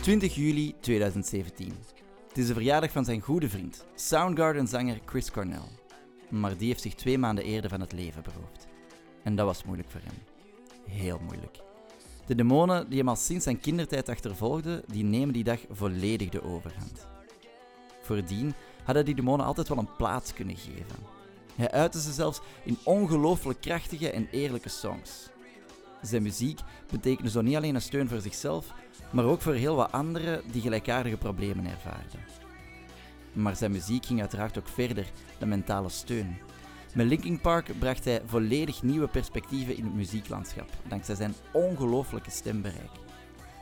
20 juli 2017. Het is de verjaardag van zijn goede vriend, Soundgarden-zanger Chris Cornell. Maar die heeft zich twee maanden eerder van het leven beroofd. En dat was moeilijk voor hem. Heel moeilijk. De demonen die hem al sinds zijn kindertijd achtervolgden, die nemen die dag volledig de overhand. Voordien hadden die demonen altijd wel een plaats kunnen geven. Hij uitte ze zelfs in ongelooflijk krachtige en eerlijke songs. Zijn muziek betekende zo niet alleen een steun voor zichzelf, maar ook voor heel wat anderen die gelijkaardige problemen ervaarden. Maar zijn muziek ging uiteraard ook verder dan mentale steun. Met Linkin Park bracht hij volledig nieuwe perspectieven in het muzieklandschap, dankzij zijn ongelooflijke stembereik.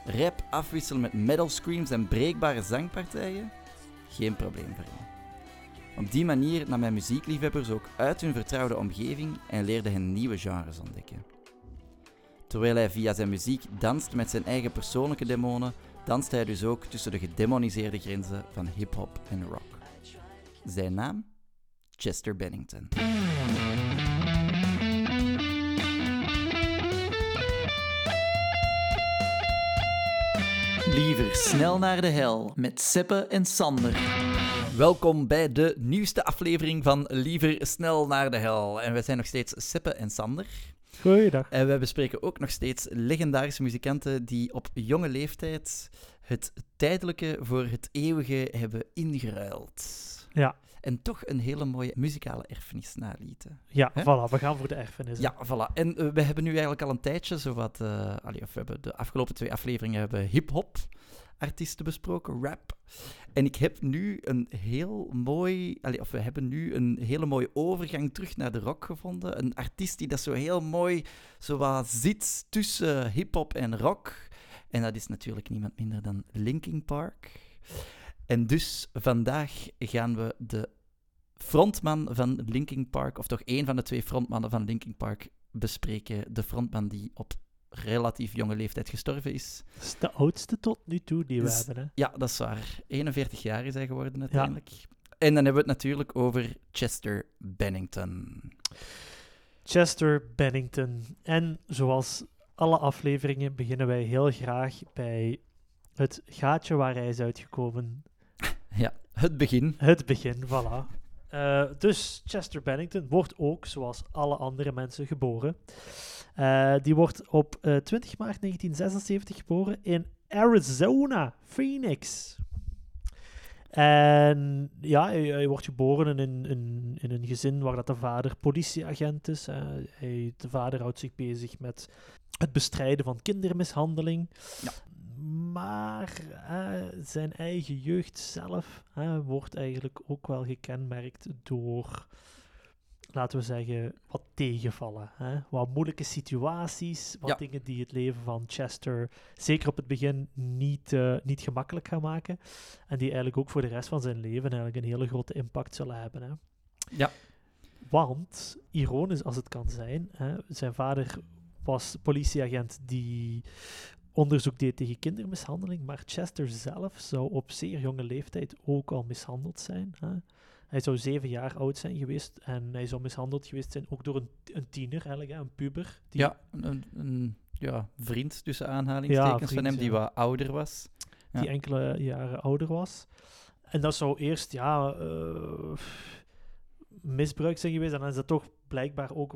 Rap afwisselen met metal screams en breekbare zangpartijen? Geen probleem voor hem. Op die manier nam hij muziekliefhebbers ook uit hun vertrouwde omgeving en leerde hen nieuwe genres ontdekken. Terwijl hij via zijn muziek danst met zijn eigen persoonlijke demonen, danst hij dus ook tussen de gedemoniseerde grenzen van hip-hop en rock. Zijn naam? Chester Bennington. Liever snel naar de hel met Seppe en Sander. Welkom bij de nieuwste aflevering van Liever snel naar de hel. En wij zijn nog steeds Seppe en Sander. Goeiedag. En wij bespreken ook nog steeds legendarische muzikanten die op jonge leeftijd het tijdelijke voor het eeuwige hebben ingeruild. Ja, En toch een hele mooie muzikale erfenis nalieten. ja voilà, we gaan voor de erfenis. Ja, voilà. En eh, we hebben nu eigenlijk al een tijdje zowat... eh allee, of we hebben de afgelopen twee afleveringen hebben hip-hop artiesten besproken, rap. En ik heb nu een heel mooi... Of we hebben nu een hele mooie overgang terug naar de rock gevonden. Een artiest die dat zo heel mooi zo zit tussen hip-hop en rock. En dat is natuurlijk niemand minder dan Linkin Park. En dus vandaag gaan we de frontman van Linkin Park, of toch één van de twee frontmannen van Linkin Park, bespreken. De frontman die op relatief jonge leeftijd gestorven is. Dat is de oudste tot nu toe die we Dus- hebben. Hè? Ja, dat is waar. 41 jaar is hij geworden uiteindelijk. En dan hebben we het natuurlijk over Chester Bennington. Chester Bennington. En zoals alle afleveringen beginnen wij heel graag bij het gaatje waar hij is uitgekomen. Ja, het begin. Het begin, voilà. Eh, dus Chester Bennington wordt ook, zoals alle andere mensen, geboren. Eh, die wordt op eh, 20 maart 1976 geboren in Arizona, Phoenix. En ja, hij, hij wordt geboren in, in, in een gezin waar dat de vader politieagent is. Eh, hij, de vader houdt zich bezig met het bestrijden van kindermishandeling. Ja. Maar zijn eigen jeugd zelf wordt eigenlijk ook wel gekenmerkt door, laten we zeggen, wat tegenvallen. Hè? Wat moeilijke situaties, wat Ja. dingen die het leven van Chester zeker op het begin niet, eh, niet gemakkelijk gaan maken. En die eigenlijk ook voor de rest van zijn leven eigenlijk een hele grote impact zullen hebben. Hè? Ja. Want, ironisch als het kan zijn, hè, zijn vader was politieagent die onderzoek deed tegen kindermishandeling, maar Chester zelf zou op zeer jonge leeftijd ook al mishandeld zijn. Hè. Hij zou zeven jaar oud zijn geweest en hij zou mishandeld geweest zijn ook door een, een tiener, eigenlijk, hè, een puber. Die, Ja, een, een ja, vriend tussen aanhalingstekens Ja, van hem die ja. wat ouder was. die enkele jaren ouder was. En dat zou eerst ja, eh, misbruik zijn geweest. En dan is dat toch blijkbaar ook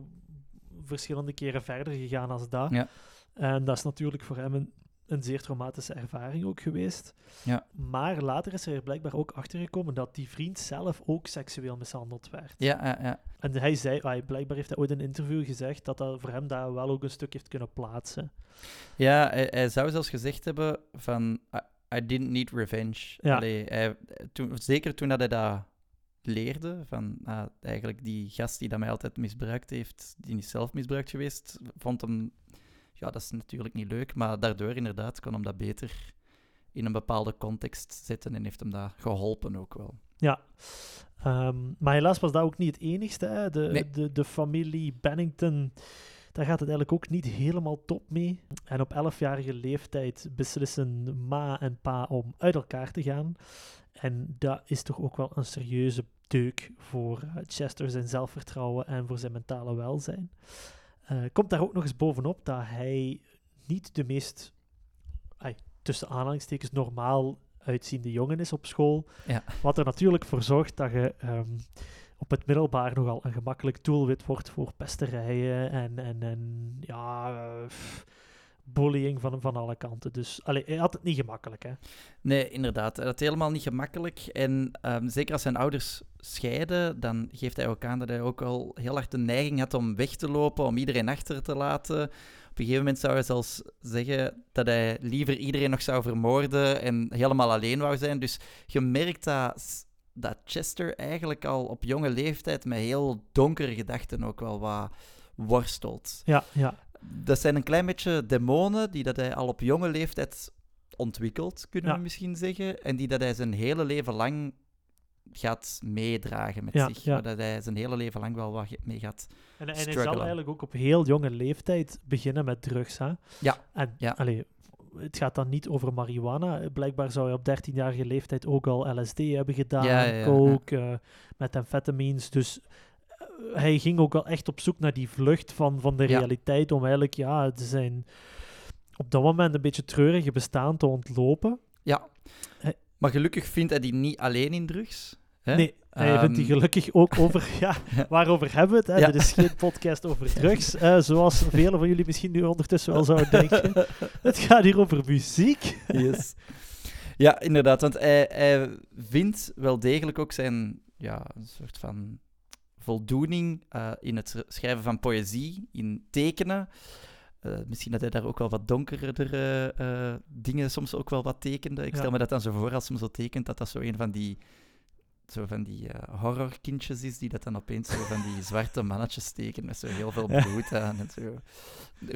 verschillende keren verder gegaan als dat. Ja. En dat is natuurlijk voor hem een, een zeer traumatische ervaring ook geweest. Ja. Maar later is hij er blijkbaar ook achter gekomen dat die vriend zelf ook seksueel mishandeld werd. Ja, ja, ja. En hij zei, ah, blijkbaar heeft hij ooit in een interview gezegd dat dat voor hem daar wel ook een stuk heeft kunnen plaatsen. Ja, hij, hij zou zelfs gezegd hebben van... I, I didn't need revenge. Ja. Allee, hij, toen, zeker toen dat hij dat leerde, van ah, eigenlijk die gast die dat mij altijd misbruikt heeft, die is zelf misbruikt geweest, vond hem... Ja, dat is natuurlijk niet leuk, maar daardoor inderdaad kon hem dat beter in een bepaalde context zetten en heeft hem dat geholpen ook wel. Ja. Ehm, maar helaas was dat ook niet het enigste. Hè. De, Nee. de, de familie Bennington, daar gaat het eigenlijk ook niet helemaal top mee. En op 11-jarige leeftijd beslissen ma en pa om uit elkaar te gaan. En dat is toch ook wel een serieuze deuk voor eh, Chester zijn zelfvertrouwen en voor zijn mentale welzijn. Eh, komt daar ook nog eens bovenop dat hij niet de meest tussen aanhalingstekens normaal uitziende jongen is op school. Ja. Wat er natuurlijk voor zorgt dat je ehm, op het middelbaar nogal een gemakkelijk doelwit wordt voor pesterijen en, en, en ja, eh, bullying van, van alle kanten. Dus allee, hij had het niet gemakkelijk, hè. Nee, inderdaad. Dat is helemaal niet gemakkelijk. En ehm, zeker als zijn ouders scheiden, dan geeft hij ook aan dat hij ook al heel hard de neiging had om weg te lopen, om iedereen achter te laten. Op een gegeven moment zou hij zelfs zeggen dat hij liever iedereen nog zou vermoorden en helemaal alleen wou zijn. Dus je merkt dat, dat Chester eigenlijk al op jonge leeftijd met heel donkere gedachten ook wel wat worstelt. Ja, ja. Dat zijn een klein beetje demonen die dat hij al op jonge leeftijd ontwikkelt, kunnen Ja. we misschien zeggen. En die dat hij zijn hele leven lang gaat meedragen met Ja, zich. ja. Waar dat hij zijn hele leven lang wel wat mee gaat. En, en hij zal eigenlijk ook op heel jonge leeftijd beginnen met drugs, hè. Ja, En, ja. allee, het gaat dan niet over marihuana. Blijkbaar zou hij op 13-jarige leeftijd ook al LSD hebben gedaan, Ja, coke, eh, methamphetamines. Dus eh, hij ging ook wel echt op zoek naar die vlucht van, van de realiteit om eigenlijk ja, zijn op dat moment een beetje treurige bestaan te ontlopen. ja. Hij- Maar gelukkig vindt hij die niet alleen in drugs. Hè? Nee, hij vindt die Ehm, gelukkig ook over... Ja, waarover hebben we het? Hè? Ja. Dit is geen podcast over drugs, zoals velen van jullie misschien nu ondertussen wel zouden denken. Het gaat hier over muziek. Yes. Ja, inderdaad. Want hij, hij vindt wel degelijk ook zijn ja, een soort van voldoening eh, in het schrijven van poëzie, in tekenen. Eh, misschien dat hij daar ook wel wat donkerder eh, dingen soms ook wel wat tekende. Ik Ja. stel me dat dan zo voor als hij zo tekent, dat dat zo een van die, zo van die eh, horrorkindjes is, die dat dan opeens zo van die zwarte mannetjes tekenen met zo heel veel bloed aan en zo.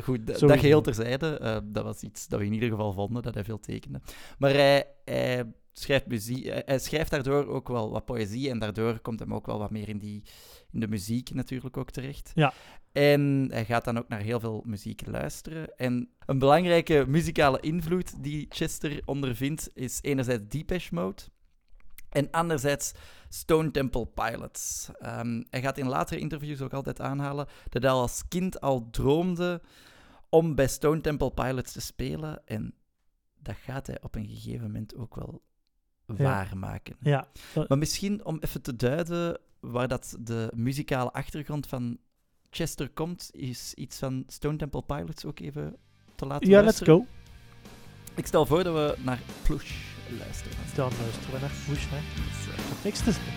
Goed, dat geheel terzijde. eh, dat was iets dat we in ieder geval vonden, dat hij veel tekende. Maar hij, hij schrijft muziek, hij, hij schrijft daardoor ook wel wat poëzie en daardoor komt hem ook wel wat meer in, die, in de muziek natuurlijk ook terecht. Ja. En hij gaat dan ook naar heel veel muziek luisteren. En een belangrijke muzikale invloed die Chester ondervindt is enerzijds Depeche Mode en anderzijds Stone Temple Pilots. Ehm, hij gaat in latere interviews ook altijd aanhalen dat hij als kind al droomde om bij Stone Temple Pilots te spelen. En dat gaat hij op een gegeven moment ook wel waarmaken. Ja, Maar misschien om even te duiden waar dat de muzikale achtergrond van Chester komt, is iets van Stone Temple Pilots ook even te laten ja let's go. Ik stel voor dat we naar Plush luisteren. Dan luisteren we naar Push, hè. Dus, eh, Niks te zeggen.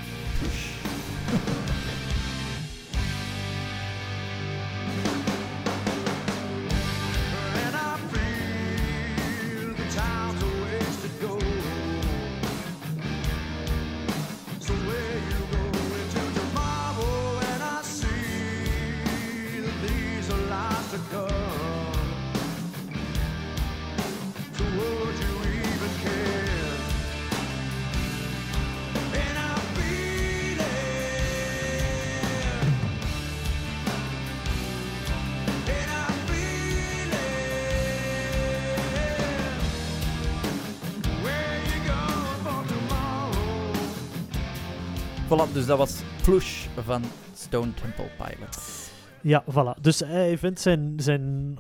Dat was Plush van Stone Temple Pilots. Ja, voilà. Dus hij vindt zijn, zijn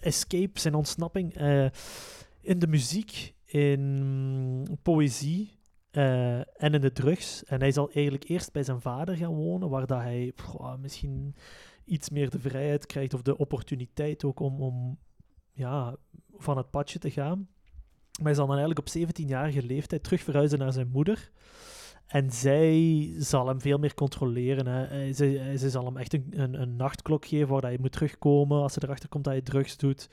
escape, zijn ontsnapping eh, in de muziek, in poëzie eh, en in de drugs. En hij zal eigenlijk eerst bij zijn vader gaan wonen, waar dat hij misschien iets meer de vrijheid krijgt of de opportuniteit ook om, om ja, van het padje te gaan. Maar hij zal dan eigenlijk op 17-jarige leeftijd terug verhuizen naar zijn moeder. En zij zal hem veel meer controleren. Hè. Hij- Zij, hij- zij zal hem echt een, een, een nachtklok geven waar dat hij moet terugkomen als ze erachter komt dat hij drugs doet.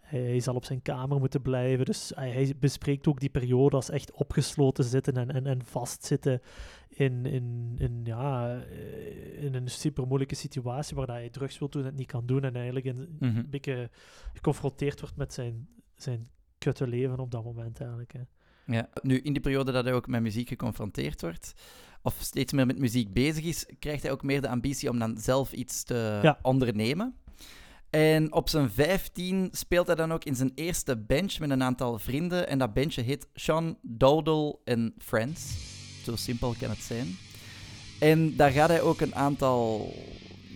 Hij, zal op zijn kamer moeten blijven. Dus hij, hij bespreekt ook die periode als echt opgesloten zitten en, en, en vastzitten in, in, in, ja, eh, in een super moeilijke situatie waar hij drugs wil doen en het niet kan doen. En eigenlijk een, Mhm. een beetje geconfronteerd wordt met zijn, zijn kutte leven op dat moment eigenlijk. Hè. Ja. Nu, in die periode dat hij ook met muziek geconfronteerd wordt, of steeds meer met muziek bezig is, krijgt hij ook meer de ambitie om dan zelf iets te Ja. ondernemen. En op zijn 15 speelt hij dan ook in zijn eerste bench met een aantal vrienden. En dat bandje heet Sean Dowdle and Friends. Zo simpel kan het zijn. En daar gaat hij ook een aantal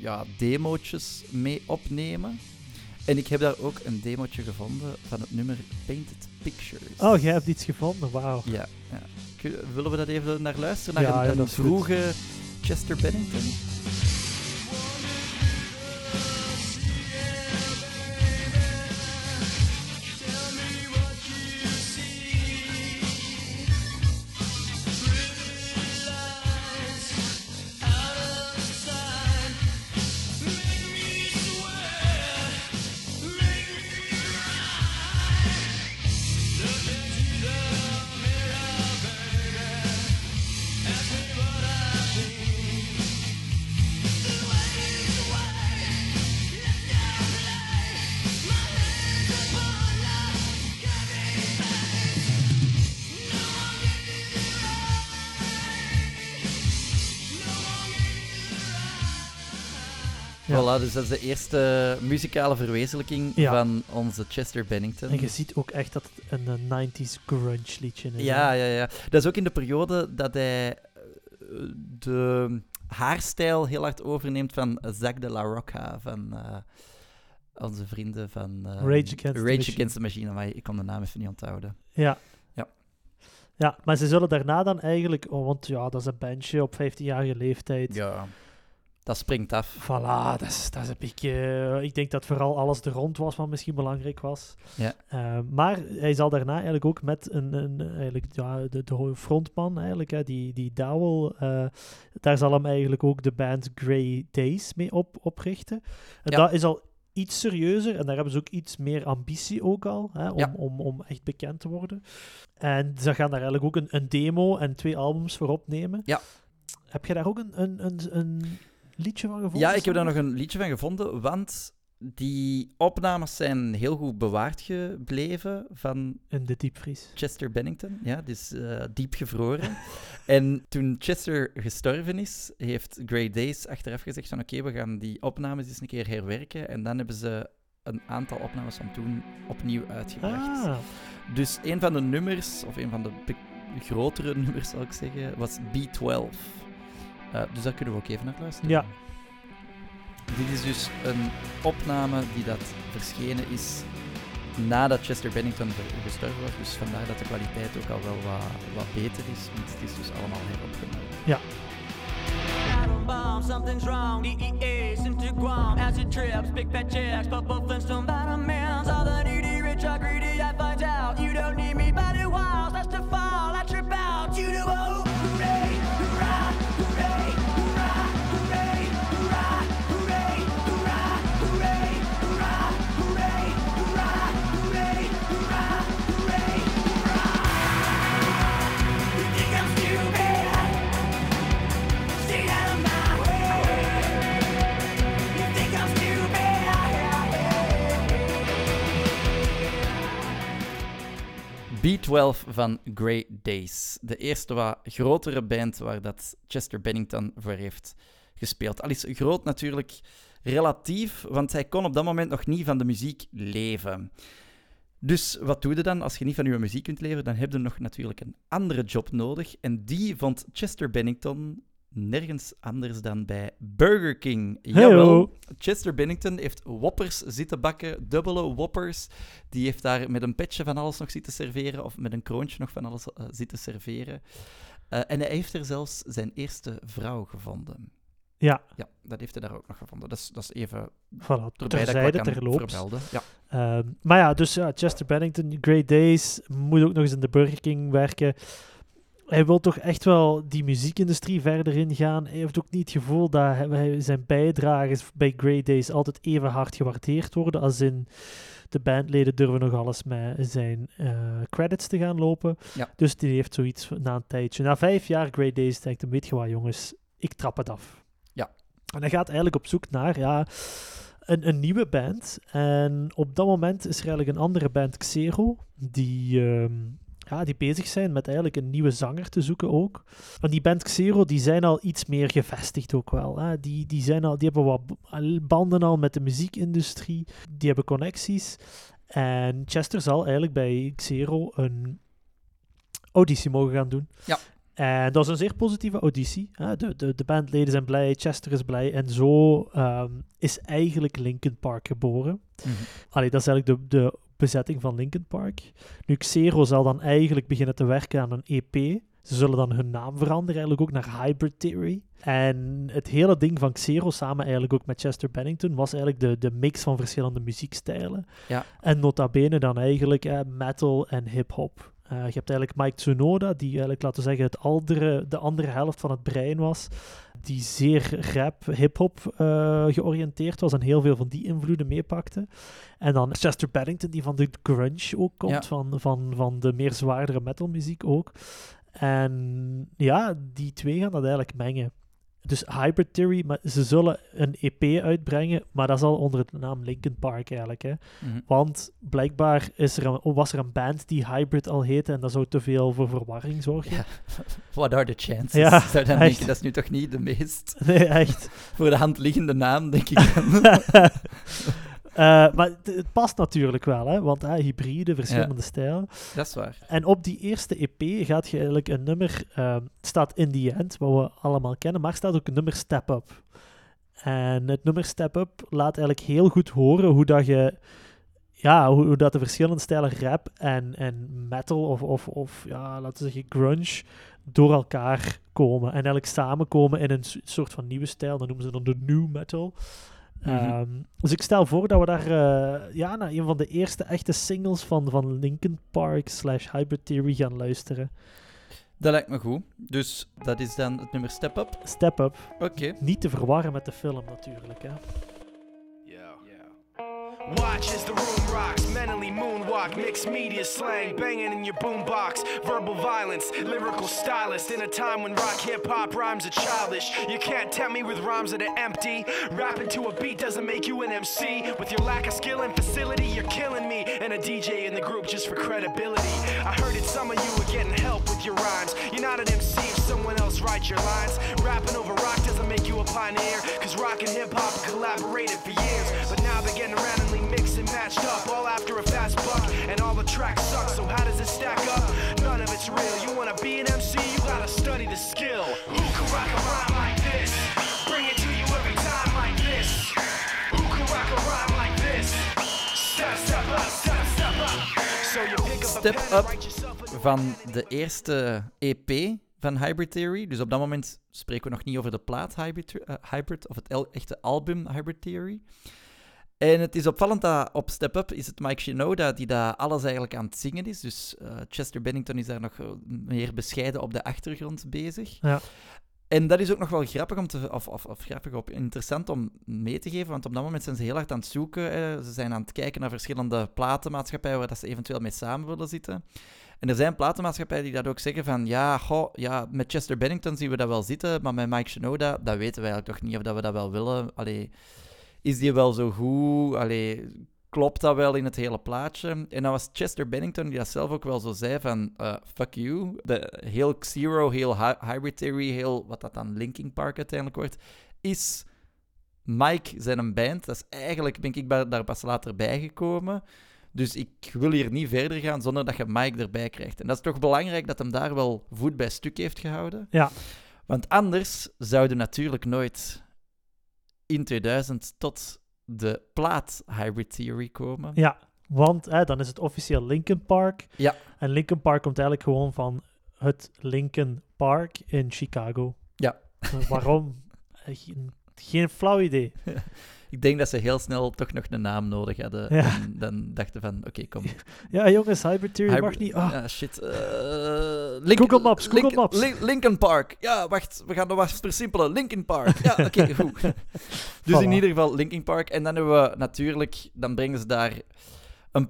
ja, demootjes mee opnemen. En ik heb daar ook een demootje gevonden van het nummer Painted Pictures. Oh, jij hebt iets gevonden, wauw. Ja, ja. Willen we dat even naar luisteren? Naar Ja, een, goed. vroege Chester Bennington? Ja. Voilà, dus dat is de eerste muzikale verwezenlijking Ja. van onze Chester Bennington. En je ziet ook echt dat het een, eh, 90s grunge liedje is. Ja, ja, ja. Dat is ook in de periode dat hij eh, de haarstijl heel hard overneemt van Zack de la Rocca, van eh, onze vrienden van... eh, Rage Against the Machine. Against the Machine, maar ik kon de naam even niet onthouden. Ja. Ja. Ja, maar ze zullen daarna dan eigenlijk... Oh, want ja, dat is een bandje op 15-jarige leeftijd. Ja. Dat springt af. Voilà, dat is, dat is een beetje... eh, ik denk dat vooral alles er rond was wat misschien belangrijk was. Ja. Eh, maar hij zal daarna eigenlijk ook met een, een eigenlijk, ja, de, de frontman, eigenlijk, hè, die, die Dowell, eh, daar zal hem eigenlijk ook de band Grey Days mee op, oprichten. En Ja. dat is al iets serieuzer en daar hebben ze ook iets meer ambitie ook al, hè, om, Ja. om, om echt bekend te worden. En ze gaan daar eigenlijk ook een, een demo en twee albums voor opnemen. Ja. Heb je daar ook een, een, een, een liedje van gevonden? Ja, ik heb daar nog een liedje van gevonden, want die opnames zijn heel goed bewaard gebleven van In de diepvries. Chester Bennington. Ja, dus eh, diep gevroren. en toen Chester gestorven is, heeft Grey Days achteraf gezegd van oké, we gaan die opnames eens een keer herwerken. En dan hebben ze een aantal opnames van toen opnieuw uitgebracht. Ah, Dus een van de nummers, of een van de grotere nummers zal ik zeggen, was B12. Eh, dus daar kunnen we ook even naar luisteren. Ja. Dit is dus een opname die dat verschenen is nadat Chester Bennington gestorven was. Dus vandaar dat de kwaliteit ook al wel wat, wat beter is, want het is dus allemaal heropgenomen. Bomb, something's wrong. DEA sent to Guam. Acid trips, big fat checks, Purple Flintstone bottom mans. All the B12 van Grey Days. De eerste wat grotere band waar dat Chester Bennington voor heeft gespeeld. Al is groot natuurlijk relatief, want hij kon op dat moment nog niet van de muziek leven. Dus wat doe je dan als je niet van je muziek kunt leven? Dan heb je nog natuurlijk een andere job nodig. En die vond Chester Bennington nergens anders dan bij Burger King. Jawel, Chester Bennington heeft Whoppers zitten bakken, dubbele Whoppers. Die heeft daar met een petje van alles nog zitten serveren, of met een kroontje nog van alles eh, zitten serveren. Eh, en hij heeft er zelfs zijn eerste vrouw gevonden. ja, Ja, dat heeft hij daar ook nog gevonden. Dat is, dat is even voilà, terzijde, terloops. Ja. Ehm, maar ja, dus ja, Chester Bennington, Great Days, moet ook nog eens in de Burger King werken. Hij wil toch echt wel die muziekindustrie verder ingaan. Hij heeft ook niet het gevoel dat hij- zijn bijdrages bij Great Days altijd even hard gewaardeerd worden. Als in de bandleden durven nog alles met zijn eh, credits te gaan lopen. Ja. Dus die heeft zoiets na een tijdje. Na vijf jaar Great Days denkt hij, weet je wat jongens, ik trap het af. Ja. En hij gaat eigenlijk op zoek naar ja, een, een nieuwe band. En op dat moment is er eigenlijk een andere band, Xero, die, ehm, ja, die bezig zijn met eigenlijk een nieuwe zanger te zoeken ook. En die band Xero, die zijn al iets meer gevestigd ook wel. Hè. Die, die, zijn al, die hebben wat banden al met de muziekindustrie. Die hebben connecties. En Chester zal eigenlijk bij Xero een auditie mogen gaan doen. Ja. En dat is een zeer positieve auditie. Hè. De, de, de bandleden zijn blij, Chester is blij. En zo ehm, is eigenlijk Linkin Park geboren. Mhm. Allee, dat is eigenlijk de, de bezetting van Linkin Park. Nu, Xero zal dan eigenlijk beginnen te werken aan een EP. Ze zullen dan hun naam veranderen, eigenlijk ook naar Hybrid Theory. En het hele ding van Xero, samen eigenlijk ook met Chester Bennington, was eigenlijk de, de mix van verschillende muziekstijlen. Ja. En nota bene dan eigenlijk eh, metal en hip-hop. Eh, je hebt eigenlijk Mike Tsunoda, die eigenlijk, laten we zeggen, het andere, de andere helft van het brein was. Die zeer rap, hip-hop eh, georiënteerd was en heel veel van die invloeden meepakte. En dan Chester Bennington, die van de grunge ook komt, Ja. van, van, van de meer zwaardere metalmuziek ook. En ja, die twee gaan dat eigenlijk mengen. Dus Hybrid Theory, maar ze zullen een EP uitbrengen, maar dat zal onder de naam Linkin Park eigenlijk. Hè. Mhm. Want blijkbaar is er een, was er een band die Hybrid al heette en dat zou te veel voor verwarring zorgen. Ja. What are the chances? Ja, Zou dan echt. denken, dat is nu toch niet de meest Nee, echt. voor de hand liggende naam, denk ik dan. maar het, past natuurlijk wel, hè, want hybride, verschillende stijlen. dat is waar. En op die eerste EP gaat je eigenlijk een nummer, ehm, staat In The End, wat we allemaal kennen, maar er staat ook een nummer Step Up. En het nummer Step Up laat eigenlijk heel goed horen hoe dat je, ja, hoe, hoe dat de verschillende stijlen rap en, en metal of, of, of ja, laten we zeggen grunge door elkaar komen. En eigenlijk samenkomen in een soort van nieuwe stijl, dat noemen ze dan de new metal. Mhm. Ehm, dus ik stel voor dat we daar eh, ja, naar een van de eerste echte singles van, van Linkin Park slash Hybrid Theory gaan luisteren. Dat lijkt me goed. Dus dat is dan het nummer Step Up. Step Up. Oké. Niet te verwarren met de film natuurlijk. Hè. Watch as the room rocks, mentally moonwalk, mixed media slang, banging in your boombox, verbal violence, lyrical stylist. In a time when rock hip hop rhymes are childish, you can't tempt me with rhymes that are empty. Rapping to a beat doesn't make you an MC. With your lack of skill and facility, you're killing me. And a DJ in the group just for credibility. I heard that some of you are getting help with your rhymes. You're not an MC else writes your lines. Rapping over rock doesn't make you a pioneer, cause rock and hip hop collaborated for years. But now they're getting randomly mixed and matched up, all after a fast buck, and all the tracks suck. So how does it stack up? None of it's real. You wanna be an MC, you gotta study the skill. Who can rock a rhyme like this? Bring it to you every time like this. Who can rock a rhyme like this? Step, step up, step, step up. So you pick up a Step pen and Up write yourself a Van de eerste EP van Hybrid Theory. Dus op dat moment spreken we nog niet over de plaat Hybrid, eh, Hybrid of het el- echte album Hybrid Theory. En het is opvallend dat op Step Up is het Mike Shinoda die daar alles eigenlijk aan het zingen is. Dus eh, Chester Bennington is daar nog eh, meer bescheiden op de achtergrond bezig. Ja. En dat is ook nog wel grappig om te, of, of, of grappig op, interessant om mee te geven, want op dat moment zijn ze heel hard aan het zoeken. ze zijn aan het kijken naar verschillende platenmaatschappijen waar dat ze eventueel mee samen willen zitten. En er zijn platenmaatschappijen die dat ook zeggen van, ja, goh, ja, met Chester Bennington zien we dat wel zitten, maar met Mike Shinoda, dat weten we eigenlijk nog niet of dat we dat wel willen. Allee, is die wel zo goed? Allee, klopt dat wel in het hele plaatje? En dan was Chester Bennington die dat zelf ook wel zo zei van, eh, fuck you. De, heel Xero, heel hy- Hybrid Theory, heel, wat dat dan Linkin Park uiteindelijk wordt, is Mike zijn een band. Dat is eigenlijk, ben ik daar pas later bijgekomen. Dus ik wil hier niet verder gaan zonder dat je Mike erbij krijgt. En dat is toch belangrijk dat hem daar wel voet bij stuk heeft gehouden. Ja. Want anders zouden natuurlijk nooit in 2000 tot de plaat Hybrid Theory komen. Ja, want hè, dan is het officieel Linkin Park. Ja. En Linkin Park komt eigenlijk gewoon van het Linkin Park in Chicago. Ja. Waarom? Geen, geen flauw idee. Ik denk dat ze heel snel toch nog een naam nodig hadden. Ja. En dan dachten van, oké, kom. Ja, jongens, Hybrid Theory mag niet. Ah, Ah, shit. eh, Link- Google Maps, Google Link- Maps. Lin- Linkin Park. Ja, wacht. We gaan nog wat versimpelen. Linkin Park. Ja, oké, goed. Dus Voilà. in ieder geval Linkin Park. En dan hebben we natuurlijk... Dan brengen ze daar een,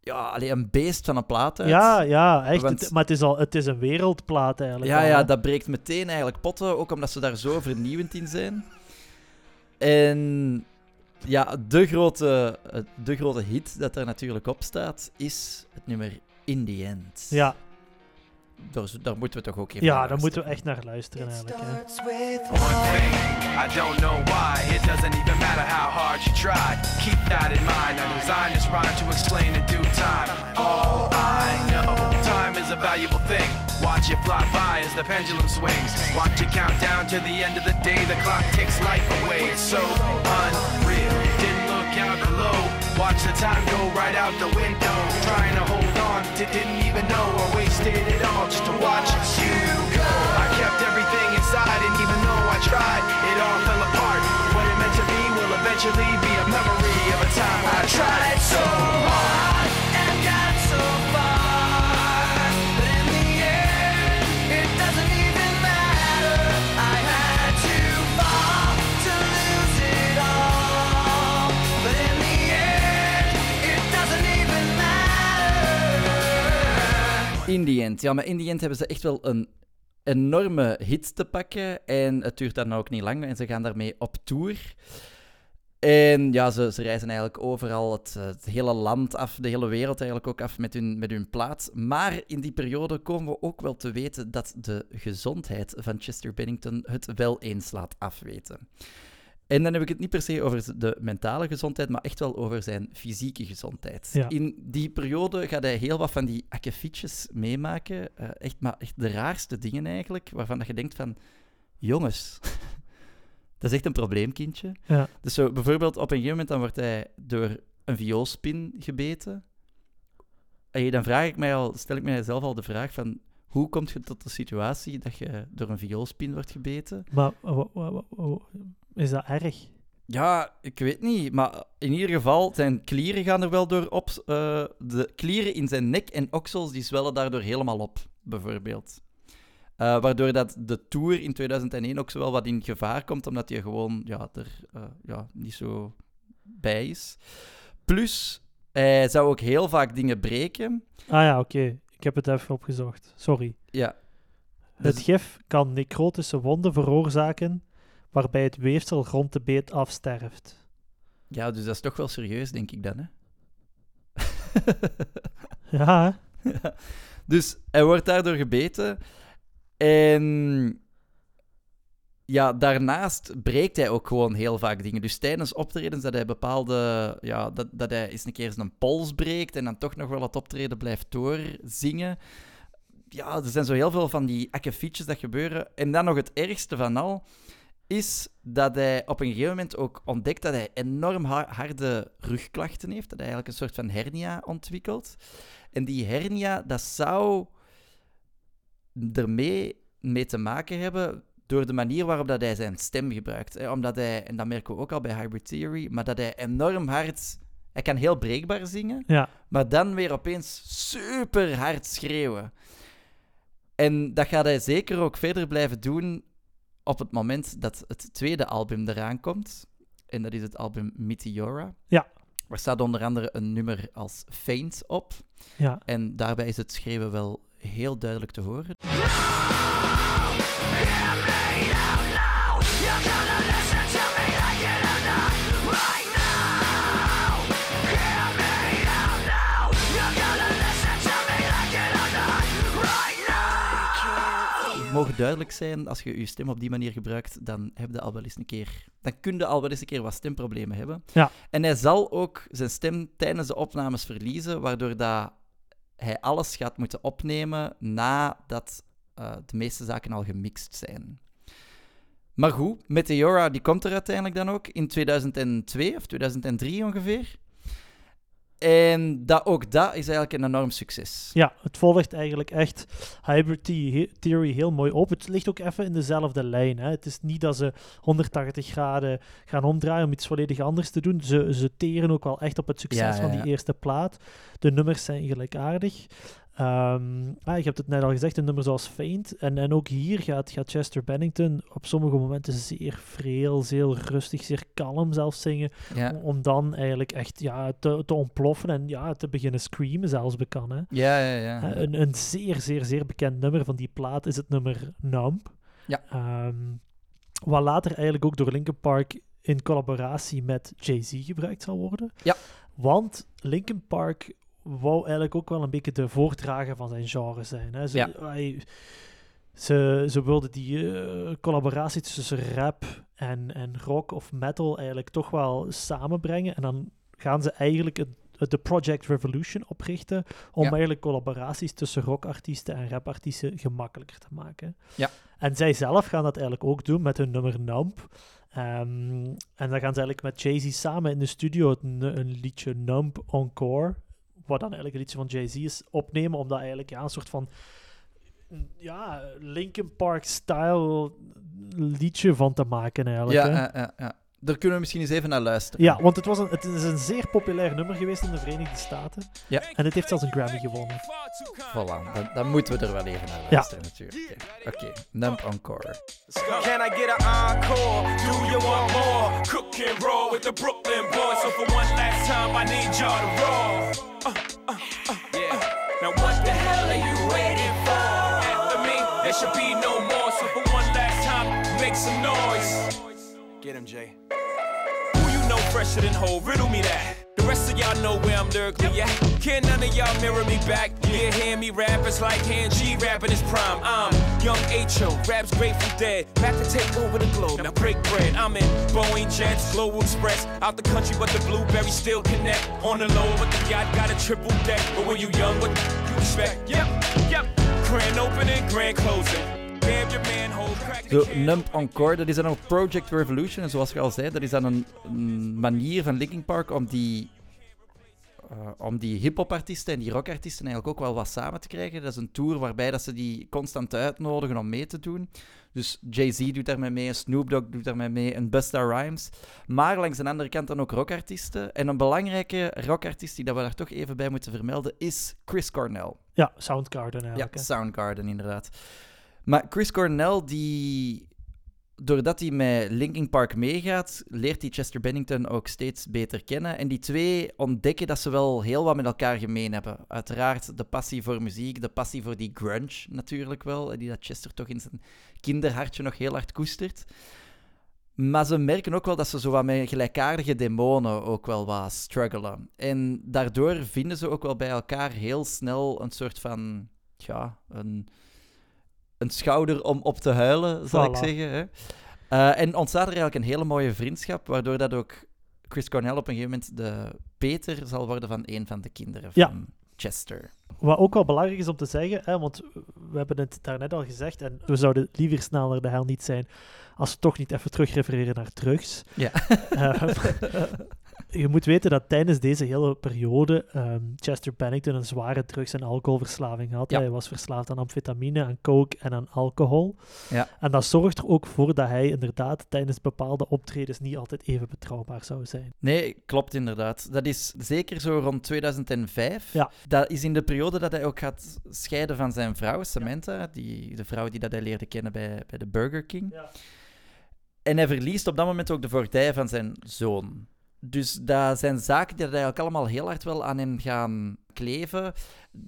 ja, allee, een beest van een plaat uit. ja, ja, echt. Want- maar het is, al, het is een wereldplaat eigenlijk. Ja, al, ja, dat breekt meteen eigenlijk potten, ook omdat ze daar zo vernieuwend in zijn. En ja, de grote, de grote hit dat er natuurlijk op staat, is het nummer In The End. Ja, Daar, daar moeten we toch ook even ja naar daar moeten we echt naar luisteren eigenlijk. Hè. One thing, I don't know why. It doesn't even matter how hard you try. Keep that in mind. I designed this rhyme to explain in due time. All I know, time is a valuable thing. Watch it fly by as the pendulum swings. Watch it count down to the end of the day. The clock ticks life away. It's so unreal. Didn't look out below. Watch the time go right out the window. Trying to hold on to didn't even know or wasted it all just to watch you go. I kept everything inside, and even though I tried, it all fell apart. What it meant to be will eventually be In end. Ja, maar hebben ze echt wel een enorme hit te pakken. En het duurt dan ook niet lang. En ze gaan daarmee op tour. En ja, ze, ze reizen eigenlijk overal het, het hele land af, de hele wereld eigenlijk ook af met hun, met hun plaat. Maar in die periode komen we ook wel te weten dat de gezondheid van Chester Bennington het wel eens laat afweten. En dan heb ik het niet per se over de mentale gezondheid, maar echt wel over zijn fysieke gezondheid. Ja. In die periode gaat hij heel wat van die akkefietjes meemaken. eh, echt, maar echt de raarste dingen eigenlijk, waarvan dat je denkt van... Jongens, dat is echt een probleemkindje. Ja. Dus zo, bijvoorbeeld op een gegeven moment dan wordt hij door een vioolspin gebeten. En dan vraag ik mij al, stel ik mijzelf al de vraag van... Hoe kom je tot de situatie dat je door een vioolspin wordt gebeten? Maar is dat erg? Ja, ik weet niet. Maar in ieder geval, zijn klieren gaan er wel door op. eh, de klieren in zijn nek en oksels die zwellen daardoor helemaal op, bijvoorbeeld. Eh, waardoor dat de Tour in 2001 ook zo wel wat in gevaar komt, omdat hij gewoon ja, er eh, ja, niet zo bij is. Plus, hij zou ook heel vaak dingen breken. Ah ja, oké. Ik heb het even opgezocht. Sorry. Ja, Het gif kan necrotische wonden veroorzaken, waarbij het weefsel rond de beet afsterft. ja, dus dat is toch wel serieus, denk ik dan. Hè? Ja? Dus hij wordt daardoor gebeten. En ja, daarnaast breekt hij ook gewoon heel vaak dingen. Dus tijdens optredens dat hij bepaalde... Ja, dat, dat hij eens een keer zijn pols breekt en dan toch nog wel het optreden blijft doorzingen. Ja, er zijn zo heel veel van die akkefietjes dat gebeuren. En dan nog het ergste van al is dat hij op een gegeven moment ook ontdekt dat hij enorm ha- harde rugklachten heeft. Dat hij eigenlijk een soort van hernia ontwikkelt. En die hernia, dat zou ermee mee te maken hebben door de manier waarop dat hij zijn stem gebruikt. Hè. Omdat hij, en dat merken we ook al bij Hybrid Theory, maar dat hij enorm hard... Hij kan heel breekbaar zingen, ja. maar dan weer opeens super hard schreeuwen. En dat gaat hij zeker ook verder blijven doen op het moment dat het tweede album eraan komt. En dat is het album Meteora. Ja. Waar staat onder andere een nummer als Faint op. ja. En daarbij is het schreeuwen wel heel duidelijk te horen. Mogen duidelijk zijn, als je je stem op die manier gebruikt, dan heb je al wel eens een keer... Dan kun je al wel eens een keer wat stemproblemen hebben. Ja. En hij zal ook zijn stem tijdens de opnames verliezen, waardoor dat hij alles gaat moeten opnemen nadat eh, de meeste zaken al gemixt zijn. Maar goed, Meteora die komt er uiteindelijk dan ook in 2002 of 2003 ongeveer. En dat, ook dat is eigenlijk een enorm succes. Ja, het volgt eigenlijk echt Hybrid The- Theory heel mooi op. Het ligt ook even in dezelfde lijn. Hè. Het is niet dat ze 180 graden gaan omdraaien om iets volledig anders te doen. Ze, ze teren ook wel echt op het succes Ja, ja, van die eerste plaat. De nummers zijn gelijkaardig. Ehm ah, je hebt het net al gezegd, een nummer zoals Faint. En, en ook hier gaat, gaat Chester Bennington op sommige momenten zeer vreel, zeer rustig, zeer kalm zelfs zingen. Ja, Om dan eigenlijk echt ja, te, te ontploffen en ja, te beginnen screamen zelfs bekan. Hè. ja, ja. ja. Uh, een, een zeer, zeer, zeer bekend nummer van die plaat is het nummer Numb. Ja. Ehm, wat later eigenlijk ook door Linkin Park in collaboratie met Jay-Z gebruikt zal worden. Ja. Want Linkin Park wou eigenlijk ook wel een beetje de voordrager van zijn genre zijn. Hè. Ze, Ja. hij- ze, ze wilden die eh, collaboratie tussen rap en, en rock of metal eigenlijk toch wel samenbrengen. En dan gaan ze eigenlijk het de Project Revolution oprichten om Ja. eigenlijk collaboraties tussen rockartiesten en rapartiesten gemakkelijker te maken. Ja. En zij zelf gaan dat eigenlijk ook doen met hun nummer Nump. Ehm, en dan gaan ze eigenlijk met Jay-Z samen in de studio het n- een liedje Nump Encore, wat dan eigenlijk een liedje van Jay-Z is, opnemen, om dat eigenlijk ja, een soort van ja, Linkin Park-style liedje van te maken eigenlijk. Ja, hè. ja, ja, ja. Daar kunnen we misschien eens even naar luisteren. Ja, want het, was een, het is een zeer populair nummer geweest in de Verenigde Staten. Ja. En het heeft zelfs een Grammy gewonnen. Voilà, dan, dan moeten we er wel even naar Ja. luisteren natuurlijk. Oké, okay. Nump Encore. Can I get an encore? Do you want more? Cook and roll with the Brooklyn boys. So for one last time, I need y'all to roll. Uh, uh, uh, yeah. Now what the hell are you waiting for? After me, there should be no more. So for one last time, make some noise. Get him, Jay. Who you know fresher than whole? Riddle me that. Rest of y'all know where I'm lyrically at. Can none of y'all mirror me back? Yeah, hear me rap, it's like hand G rapping his prime. I'm young H.O., raps Grateful Dead. Back to take over the globe, now break bread. I'm in Boeing Jets, Global Express. Out the country, but the blueberries still connect. On the low, but the yacht got a triple deck. But when you young, what you expect? Yep, yep. Grand opening, grand closing. Damn your manhole, crack the Zo. Nump Encore, dat is dan ook Project Revolution. En zoals je al zei, dat is dan een, een manier van Linkin Park om die, eh, om die hip-hop-artiesten en die rockartiesten eigenlijk ook wel wat samen te krijgen. Dat is een tour waarbij dat ze die constant uitnodigen om mee te doen. Dus Jay-Z doet daarmee mee, Snoop Dogg doet daarmee mee en Busta Rhymes. Maar langs de andere kant dan ook rockartiesten. En een belangrijke rockartiest die dat we daar toch even bij moeten vermelden is Chris Cornell. Ja, Soundgarden Ja, eigenlijk. hè. Soundgarden inderdaad. Maar Chris Cornell, die, doordat hij met Linkin Park meegaat, leert hij Chester Bennington ook steeds beter kennen. En die twee ontdekken dat ze wel heel wat met elkaar gemeen hebben. Uiteraard de passie voor muziek, de passie voor die grunge natuurlijk wel, die dat Chester toch in zijn kinderhartje nog heel hard koestert. Maar ze merken ook wel dat ze zo wat met gelijkaardige demonen ook wel wat struggelen. En daardoor vinden ze ook wel bij elkaar heel snel een soort van, ja, een, een schouder om op te huilen, zal ik zeggen. Hè? Eh, en ontstaat er eigenlijk een hele mooie vriendschap, waardoor dat ook Chris Cornell op een gegeven moment de Peter zal worden van een van de kinderen Ja. van Chester. Wat ook wel belangrijk is om te zeggen, hè, want we hebben het daarnet al gezegd, en we zouden liever snel naar de hel niet zijn als we toch niet even terugrefereren naar drugs. Ja. Eh, je moet weten dat tijdens deze hele periode ehm, Chester Bennington een zware drugs- en alcoholverslaving had. Ja. Hij was verslaafd aan amfetamine, aan coke en aan alcohol. Ja. En dat zorgt er ook voor dat hij inderdaad tijdens bepaalde optredens niet altijd even betrouwbaar zou zijn. Nee, klopt inderdaad. Dat is zeker zo rond 2005. Ja. Dat is in de periode dat hij ook gaat scheiden van zijn vrouw, Samantha, die, de vrouw die dat hij leerde kennen bij, bij de Burger King. Ja. En hij verliest op dat moment ook de voogdij van zijn zoon. Dus dat zijn zaken die dat eigenlijk allemaal heel hard wel aan hem gaan kleven.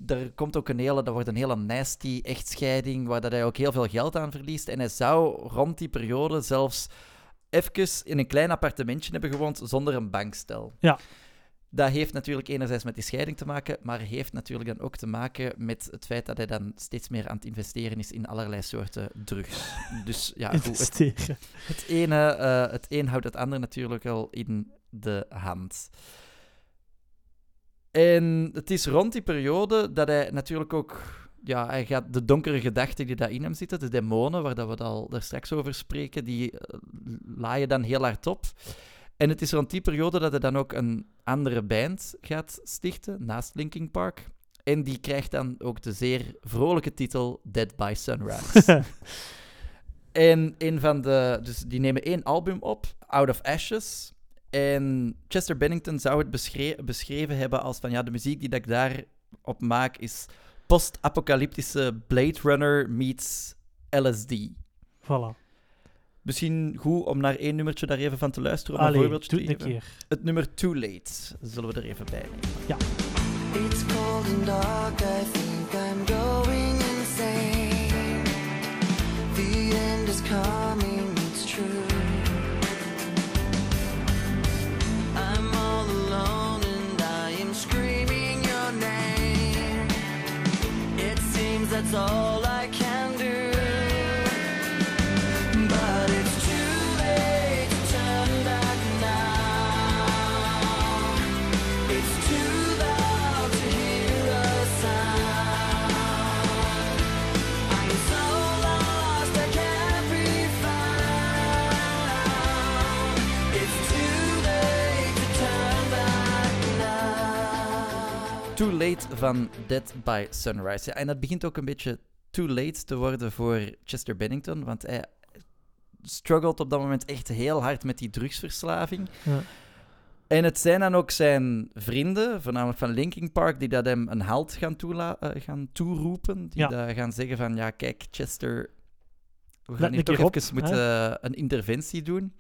Er komt ook een hele, dat wordt een hele nasty echtscheiding, waar dat hij ook heel veel geld aan verliest. En hij zou rond die periode zelfs even in een klein appartementje hebben gewoond zonder een bankstel. Ja. Dat heeft natuurlijk enerzijds met die scheiding te maken, maar heeft natuurlijk dan ook te maken met het feit dat hij dan steeds meer aan het investeren is in allerlei soorten drugs. Dus ja, goed, het, Investeren. het ene, eh, het een houdt het ander natuurlijk al in de hand. En het is rond die periode dat hij natuurlijk ook... Ja, hij gaat de donkere gedachten die daar in hem zitten, de demonen, waar dat we het al daar straks over spreken, die eh, laaien dan heel hard op. En het is rond die periode dat hij dan ook een andere band gaat stichten, naast Linkin Park. En die krijgt dan ook de zeer vrolijke titel Dead by Sunrise. En een van de. Dus die nemen één album op, Out of Ashes. En Chester Bennington zou het beschre- beschreven hebben als van ja, de muziek die dat ik daar op maak is post-apocalyptische Blade Runner meets LSD. Voilà. Misschien goed om naar één nummertje daar even van te luisteren. Om een Allee, voorbeeldje doe te een geven. keer. Het nummer Too Late zullen we er even bij nemen. It's cold and dark, I think I'm going insane. The end is coming, that's all Too Late van Dead by Sunrise. Ja, en dat begint ook een beetje too late te worden voor Chester Bennington, want hij struggelt op dat moment echt heel hard met die drugsverslaving. Ja. En het zijn dan ook zijn vrienden, voornamelijk van Linkin Park, die dat hem een halt gaan, toela- eh, gaan toeroepen. Die Ja. dat gaan zeggen van, ja, kijk, Chester, we Let gaan hier toch keer op, even moeten eh, een interventie doen.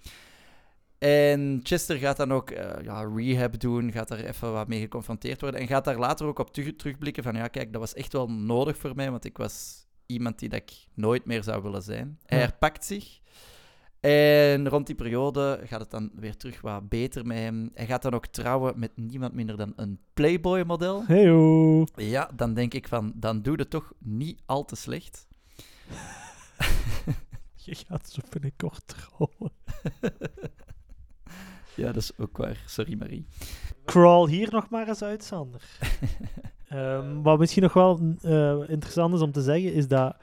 En Chester gaat dan ook eh, ja, rehab doen, gaat daar even wat mee geconfronteerd worden en gaat daar later ook op terug- terugblikken van, ja, kijk, dat was echt wel nodig voor mij, want ik was iemand die dat ik nooit meer zou willen zijn. Hij herpakt zich. En rond die periode gaat het dan weer terug wat beter met hem. Hij gaat dan ook trouwen met niemand minder dan een Playboy-model. Heyo. Ja, dan denk ik van, dan doe het toch niet al te slecht. Je gaat zo binnenkort trouwen. Ja, dat is ook waar. Sorry, Marie. Crawl hier nog maar eens uit, Sander. Ehm, wat misschien nog wel eh, interessant is om te zeggen, is dat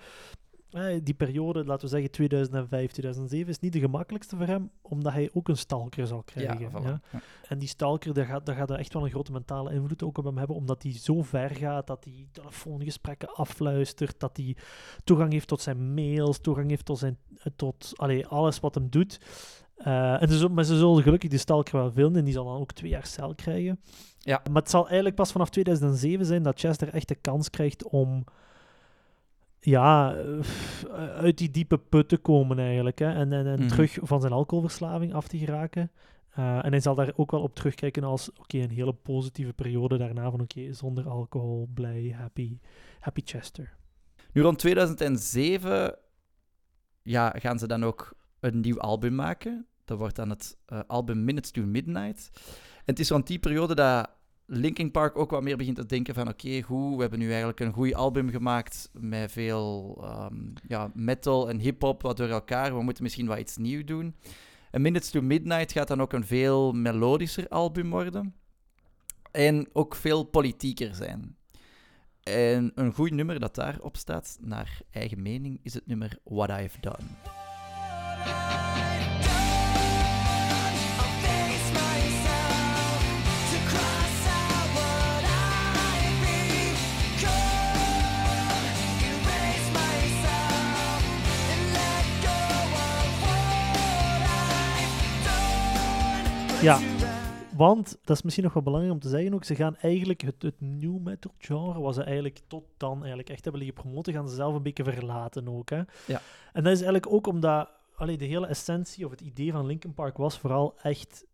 eh, die periode, laten we zeggen 2005, 2007, is niet de gemakkelijkste voor hem, omdat hij ook een stalker zal krijgen. Ja, voilà. ja. Ja. En die stalker, daar gaat, daar gaat er echt wel een grote mentale invloed ook op hem hebben, omdat hij zo ver gaat dat hij telefoongesprekken afluistert, dat hij toegang heeft tot zijn mails, toegang heeft tot, zijn, eh, tot allee, alles wat hem doet. Eh, en dus, maar ze zullen gelukkig die stalker wel vinden en die zal dan ook twee jaar cel krijgen. Ja. Maar het zal eigenlijk pas vanaf 2007 zijn dat Chester echt de kans krijgt om ja, eh, uit die diepe put te komen eigenlijk. Hè, en en, en Mhm. terug van zijn alcoholverslaving af te geraken. Eh, en hij zal daar ook wel op terugkijken als oké, een hele positieve periode daarna van oké, zonder alcohol, blij, happy, happy Chester. Nu rond 2007 ja, gaan ze dan ook een nieuw album maken. Dat wordt dan het eh, album Minutes to Midnight. En het is rond die periode dat Linkin Park ook wat meer begint te denken van oké, we hebben nu eigenlijk een goed album gemaakt met veel ehm, ja, metal en hip-hop wat door elkaar. We moeten misschien wat iets nieuws doen. En Minutes to Midnight gaat dan ook een veel melodischer album worden. En ook veel politieker zijn. En een goed nummer dat daarop staat, naar eigen mening, is het nummer What I've Done. Ja, want dat is misschien nog wel belangrijk om te zeggen ook. Ze gaan eigenlijk het, het new metal genre, wat ze eigenlijk tot dan eigenlijk echt hebben liggen promoten, gaan ze zelf een beetje verlaten ook. Hè? Ja. En dat is eigenlijk ook omdat allee, de hele essentie of het idee van Linkin Park was vooral echt.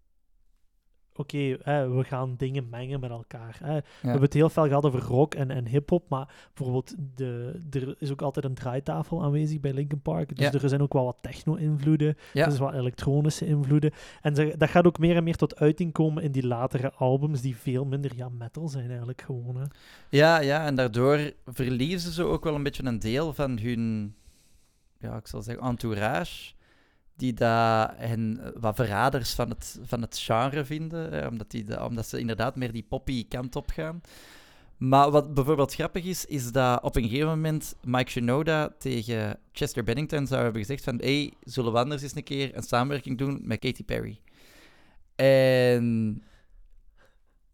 Oké, we gaan dingen mengen met elkaar. Hè. We hebben het heel veel gehad over rock en, en hip-hop, maar bijvoorbeeld de, er is ook altijd een draaitafel aanwezig bij Linkin Park. Dus Ja. er zijn ook wel wat techno-invloeden. Ja. Er zijn wat elektronische invloeden. En ze- dat gaat ook meer en meer tot uiting komen in die latere albums, die veel minder ja, metal zijn eigenlijk gewoon. Hè. Ja, ja, en daardoor verliezen ze ook wel een beetje een deel van hun, ja, ik zal zeggen, entourage. Die dat hen eh, wat verraders van het, van het genre vinden, omdat, die, da- omdat ze inderdaad meer die poppy kant op gaan. Maar wat bijvoorbeeld grappig is, is dat op een gegeven moment Mike Shinoda tegen Chester Bennington zou hebben gezegd van hey, zullen we anders eens een keer een samenwerking doen met Katy Perry? En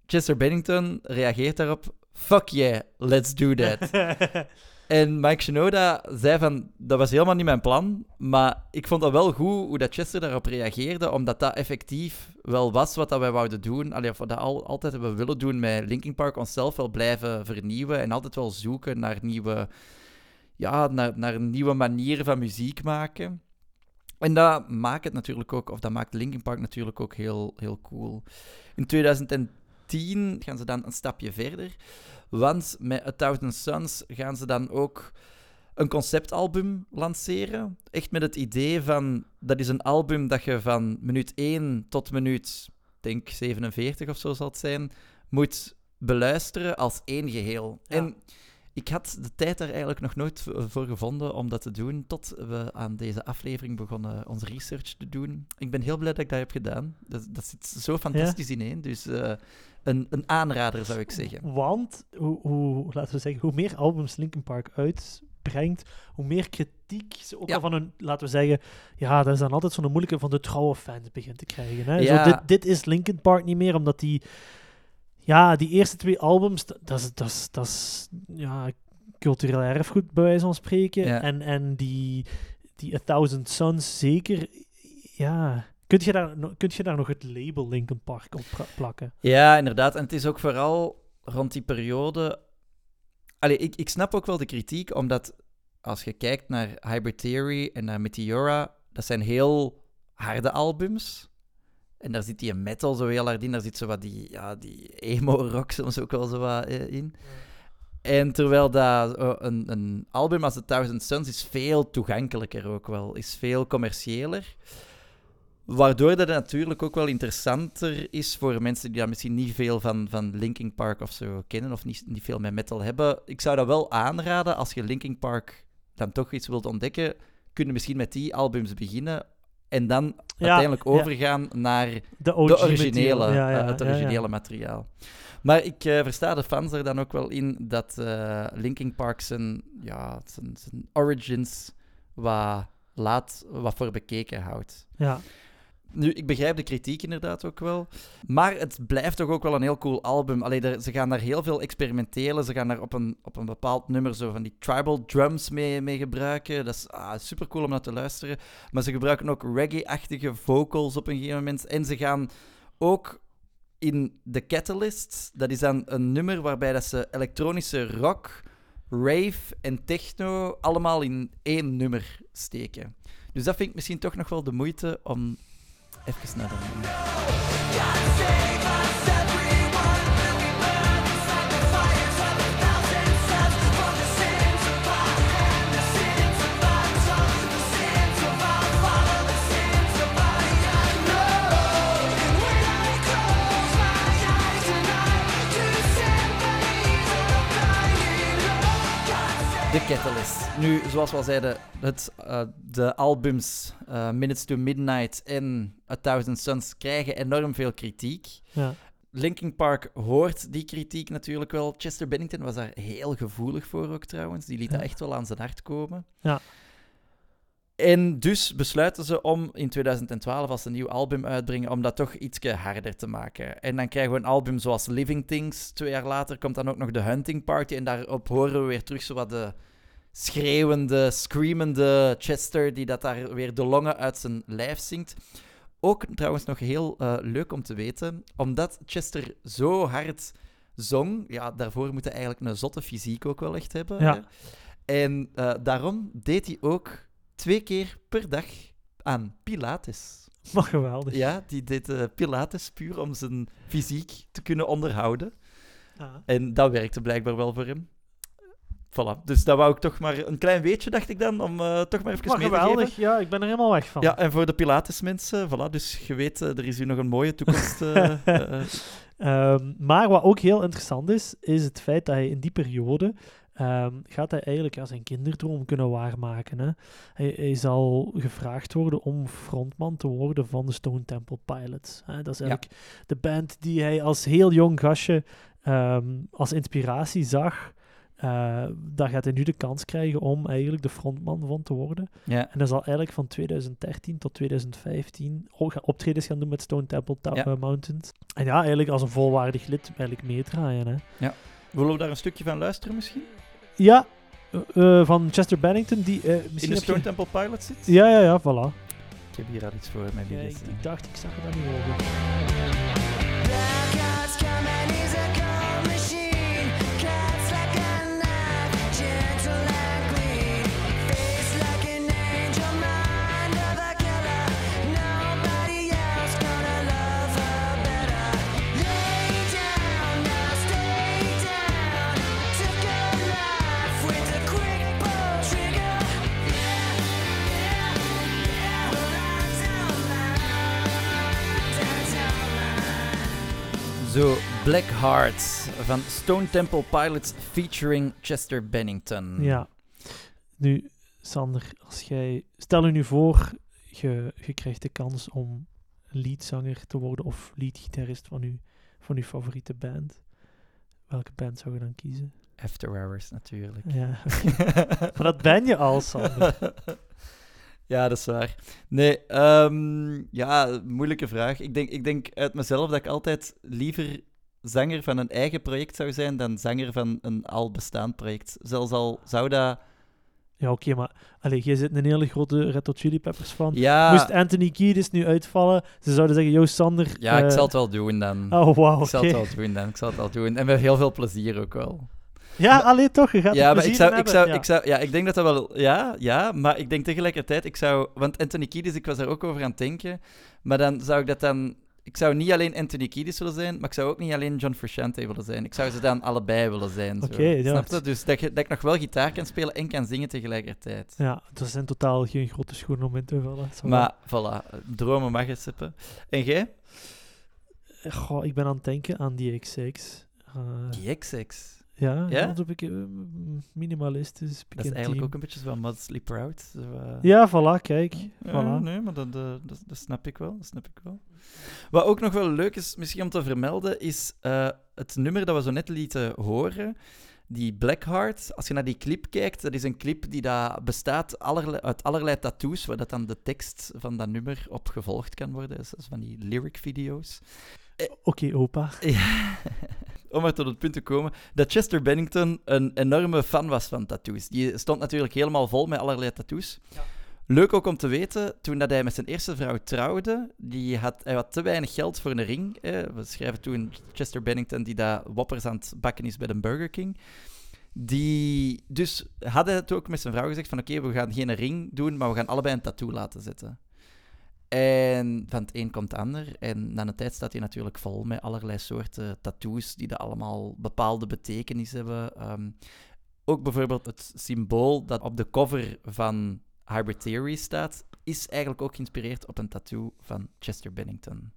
Chester Bennington reageert daarop, fuck yeah, let's do that. En Mike Shinoda zei van, dat was helemaal niet mijn plan, maar ik vond dat wel goed hoe dat Chester daarop reageerde, omdat dat effectief wel was wat dat wij wouden doen. Allee, of wat dat al, altijd hebben willen doen met Linkin Park, onszelf wel blijven vernieuwen en altijd wel zoeken naar nieuwe, ja, naar, naar nieuwe manieren van muziek maken. En dat maakt het natuurlijk ook, of dat maakt Linkin Park natuurlijk ook heel, heel cool. In 2010 gaan ze dan een stapje verder. Want met A Thousand Suns gaan ze dan ook een conceptalbum lanceren. Echt met het idee van, dat is een album dat je van minuut 1 tot minuut, denk 47 of zo zal het zijn, moet beluisteren als één geheel. Ja. En ik had de tijd daar eigenlijk nog nooit voor gevonden om dat te doen, tot we aan deze aflevering begonnen onze research te doen. Ik ben heel blij dat ik dat heb gedaan. Dat, dat zit zo fantastisch ineen, dus eh, een, een aanrader zou ik zeggen. Want, hoe, hoe, laten we zeggen, hoe meer albums Linkin Park uitbrengt, hoe meer kritiek ze ook Ja. al van hun, laten we zeggen, ja, dat is dan altijd zo'n moeilijke van de trouwe fans begint te krijgen. Hè? Ja. Zo, dit, dit is Linkin Park niet meer, omdat die ja, die eerste twee albums, dat- is, dat is, dat is ja, cultureel erfgoed, bij wijze van spreken. Ja. En, en die, die A Thousand Suns, zeker, ja... Kunt je, daar, kunt je daar nog het label Linkin Park op plakken? Ja, inderdaad. En het is ook vooral rond die periode. Allee, ik, ik snap ook wel de kritiek, omdat als je kijkt naar Hybrid Theory en naar Meteora, dat zijn heel harde albums. En daar zit die metal zo heel hard in, daar zit zo wat die, ja, die emo-rock soms ook wel zo wat eh, in. En terwijl dat, eh, een, een album als The Thousand Suns is veel toegankelijker ook wel, is veel commerciëler. Waardoor dat natuurlijk ook wel interessanter is voor mensen die daar misschien niet veel van, van Linkin Park of zo kennen, of niet, niet veel met metal hebben. Ik zou dat wel aanraden, als je Linkin Park dan toch iets wilt ontdekken, kunnen misschien met die albums beginnen en dan uiteindelijk ja. overgaan naar De, originele. Ja, eh, het originele materiaal. Maar ik eh, versta de fans er dan ook wel in dat eh Linkin Park zijn, ja, zijn, zijn origins wat laat wat voor bekeken houdt. Ja. Nu, ik begrijp de kritiek inderdaad ook wel. Maar het blijft toch ook wel een heel cool album. Allee, er- ze gaan daar heel veel experimenteren. Ze gaan daar op een, op een bepaald nummer zo van die tribal drums mee, mee gebruiken. Dat is ah, super cool om naar te luisteren. Maar ze gebruiken ook reggae-achtige vocals op een gegeven moment. En ze gaan ook in The Catalyst. Dat is dan een nummer waarbij dat ze elektronische rock, rave en techno allemaal in één nummer steken. Dus dat vind ik misschien toch nog wel de moeite om even naar The Catalyst. Nu, zoals we al zeiden, het, eh, de albums eh, Minutes to Midnight en A Thousand Suns krijgen enorm veel kritiek. Ja. Linkin Park hoort die kritiek natuurlijk wel. Chester Bennington was daar heel gevoelig voor ook trouwens. Die liet Ja. dat echt wel aan zijn hart komen. Ja. En dus besluiten ze om in 2012, als een nieuw album uitbrengen, om dat toch iets harder te maken. En dan krijgen we een album zoals Living Things. Twee jaar later komt dan ook nog The Hunting Party. En daarop horen we weer terug zo wat de schreeuwende, screamende Chester, die dat daar weer de longen uit zijn lijf zingt. Ook trouwens nog heel eh, leuk om te weten, omdat Chester zo hard zong, ja, daarvoor moet hij eigenlijk een zotte fysiek ook wel echt hebben. Ja. En eh, daarom deed hij ook twee keer per dag aan Pilates. Maar geweldig. Ja, die deed eh, Pilates puur om zijn fysiek te kunnen onderhouden. Ja. En dat werkte blijkbaar wel voor hem. Voilà, dus dat wou ik toch maar een klein beetje, dacht ik dan, om eh, toch maar even Maar mee te geweldig. geven. Ja, ik ben er helemaal weg van. Ja, en voor de Pilates-mensen, voilà, dus je weet, eh, er is hier nog een mooie toekomst. eh, Ehm, maar wat ook heel interessant is, is het feit dat hij in die periode ehm, gaat hij eigenlijk ja, zijn kinderdroom kunnen waarmaken. Hè? Hij, hij zal gevraagd worden om frontman te worden van de Stone Temple Pilots. Hè? Dat is eigenlijk de band die hij als heel jong gastje ehm, als inspiratie zag. Eh, daar gaat hij nu de kans krijgen om eigenlijk de frontman van te worden. ja. En hij zal eigenlijk van 2013 tot 2015 ook gaan- optredens gaan doen met Stone Temple Ja. eh, Mountains. En ja, eigenlijk als een volwaardig lid eigenlijk meedraaien. Hè. Willen we daar een stukje van luisteren misschien? Ja, eh, eh, van Chester Bennington, die In de Stone je- Temple Pilots zit? Ja, ja, ja, voilà. Ik heb hier al iets voor mij Ja, ik, ik dacht, ik zag het niet over. Black Heart van Stone Temple Pilots featuring Chester Bennington. Ja. Nu, Sander, als jij... Stel je nu voor, je, je krijgt de kans om leadzanger te worden of leadgitarist van je, van uw favoriete band. Welke band zou je dan kiezen? After Hours natuurlijk. Ja, maar dat ben je al, Sander. ja, dat is waar. Nee, ehm, ja, moeilijke vraag. Ik denk, ik denk uit mezelf dat ik altijd liever zanger van een eigen project zou zijn dan zanger van een al bestaand project. Zelfs al zou dat... Ja, oké, maar allee, jij zit een hele grote Red Hot Chili Peppers fan. Ja, Moest Anthony Kiedis nu uitvallen, ze zouden zeggen, yo Sander... ja ik eh, zal het wel doen dan. Oh, wauw, Ik zal het wel doen dan. Ik zal het wel doen. En met heel veel plezier ook wel. Ja, alleen toch, je gaat ja, maar ik plezier zou, ik, zou, hebben. ik zou, ja, ik denk dat dat wel, ja, ja, maar ik denk tegelijkertijd, ik zou, want Anthony Kiedis, ik was daar ook over aan het denken, maar dan zou ik dat dan, ik zou niet alleen Anthony Kiedis willen zijn, maar ik zou ook niet alleen John Frusciante willen zijn. Ik zou ze dan allebei willen zijn. Oké, ja. Snap je? Dus dat, je, dat ik nog wel gitaar kan spelen en kan zingen tegelijkertijd. Ja, dat zijn totaal geen grote schoenen om in te vullen. Zo. Maar, voilà, dromen mag het sippen. En jij? Goh, ik ben aan het denken aan die XX. Eh, Die XX. Ja, Ja? dat heb ik eh, minimalistisch. Dat is eigenlijk ook een beetje zo van Modestly Proud. Zo, eh. Ja, voilà, kijk. Ja, Voilà. nee, maar dat, eh, dat, dat snap ik wel. Dat snap ik wel. Wat ook nog wel leuk is, misschien om te vermelden, is het nummer dat we zo net lieten horen. Die Blackheart, als je naar die clip kijkt, dat is een clip die dat bestaat allerlei, uit allerlei tattoos, waar dat dan de tekst van dat nummer op gevolgd kan worden. Dus dat is van die lyric-video's. Oké, opa. Ja. Om maar tot het punt te komen dat Chester Bennington een enorme fan was van tattoos. Die stond natuurlijk helemaal vol met allerlei tattoos. Leuk ook om te weten, toen dat hij met zijn eerste vrouw trouwde, die had, hij had te weinig geld voor een ring. We schrijven toen Chester Bennington, die daar woppers aan het bakken is bij de Burger King. Die, dus had hij het ook met zijn vrouw gezegd van oké, we gaan geen ring doen, maar we gaan allebei een tattoo laten zetten. En van het een komt het ander. En na een tijd staat hij natuurlijk vol met allerlei soorten tattoos die allemaal bepaalde betekenis hebben. Ehm, ook bijvoorbeeld het symbool dat op de cover van Hybrid Theory staat, is eigenlijk ook geïnspireerd op een tattoo van Chester Bennington.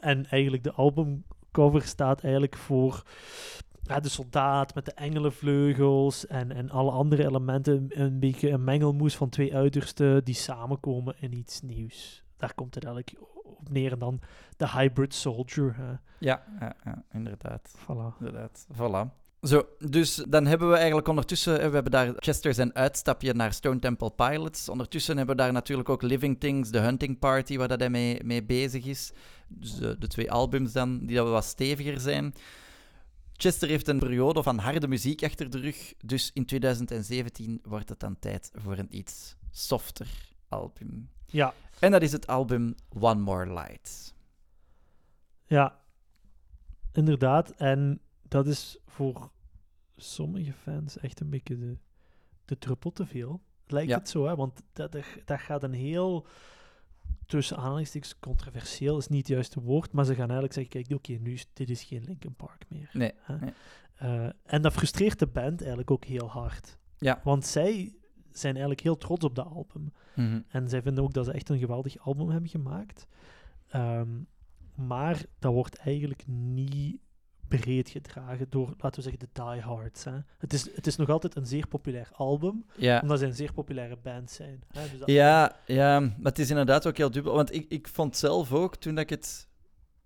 En eigenlijk de albumcover staat eigenlijk voor ja, de soldaat met de engelenvleugels en, en alle andere elementen. Een beetje een mengelmoes van twee uitersten die samenkomen in iets nieuws. Daar komt het eigenlijk op neer. En dan de hybrid soldier. Hè. Ja, ja, ja inderdaad. Voilà. Inderdaad, voilà. Zo, dus dan hebben we eigenlijk ondertussen, eh, we hebben daar Chester zijn uitstapje naar Stone Temple Pilots. Ondertussen hebben we daar natuurlijk ook Living Things, The Hunting Party, waar dat hij mee, mee bezig is. Dus de, de twee albums dan, die dat wat steviger zijn. Chester heeft een periode van harde muziek achter de rug, dus in 2017 wordt het dan tijd voor een iets softer album. Ja, En dat is het album One More Light. ja, inderdaad. En dat is voor sommige fans echt een beetje de, de druppel te veel. Lijkt Ja. het zo, hè? Want dat, dat, dat gaat een heel, tussen aanhalingstekens, controversieel is niet het juiste woord, maar ze gaan eigenlijk zeggen, kijk, oké, nu is dit is geen Linkin Park meer. Nee, Hè? nee. Eh, en dat frustreert de band eigenlijk ook heel hard. Ja. Want zij zijn eigenlijk heel trots op dat album. Mhm. En zij vinden ook dat ze echt een geweldig album hebben gemaakt. Ehm, maar dat wordt eigenlijk niet breed gedragen door, laten we zeggen, de diehards. Hè. Het, is, het is nog altijd een zeer populair album, Ja. omdat zij een zeer populaire band zijn. Hè. Dus dat- Ja, ja, maar het is inderdaad ook heel dubbel. Want ik, ik vond zelf ook, toen dat ik het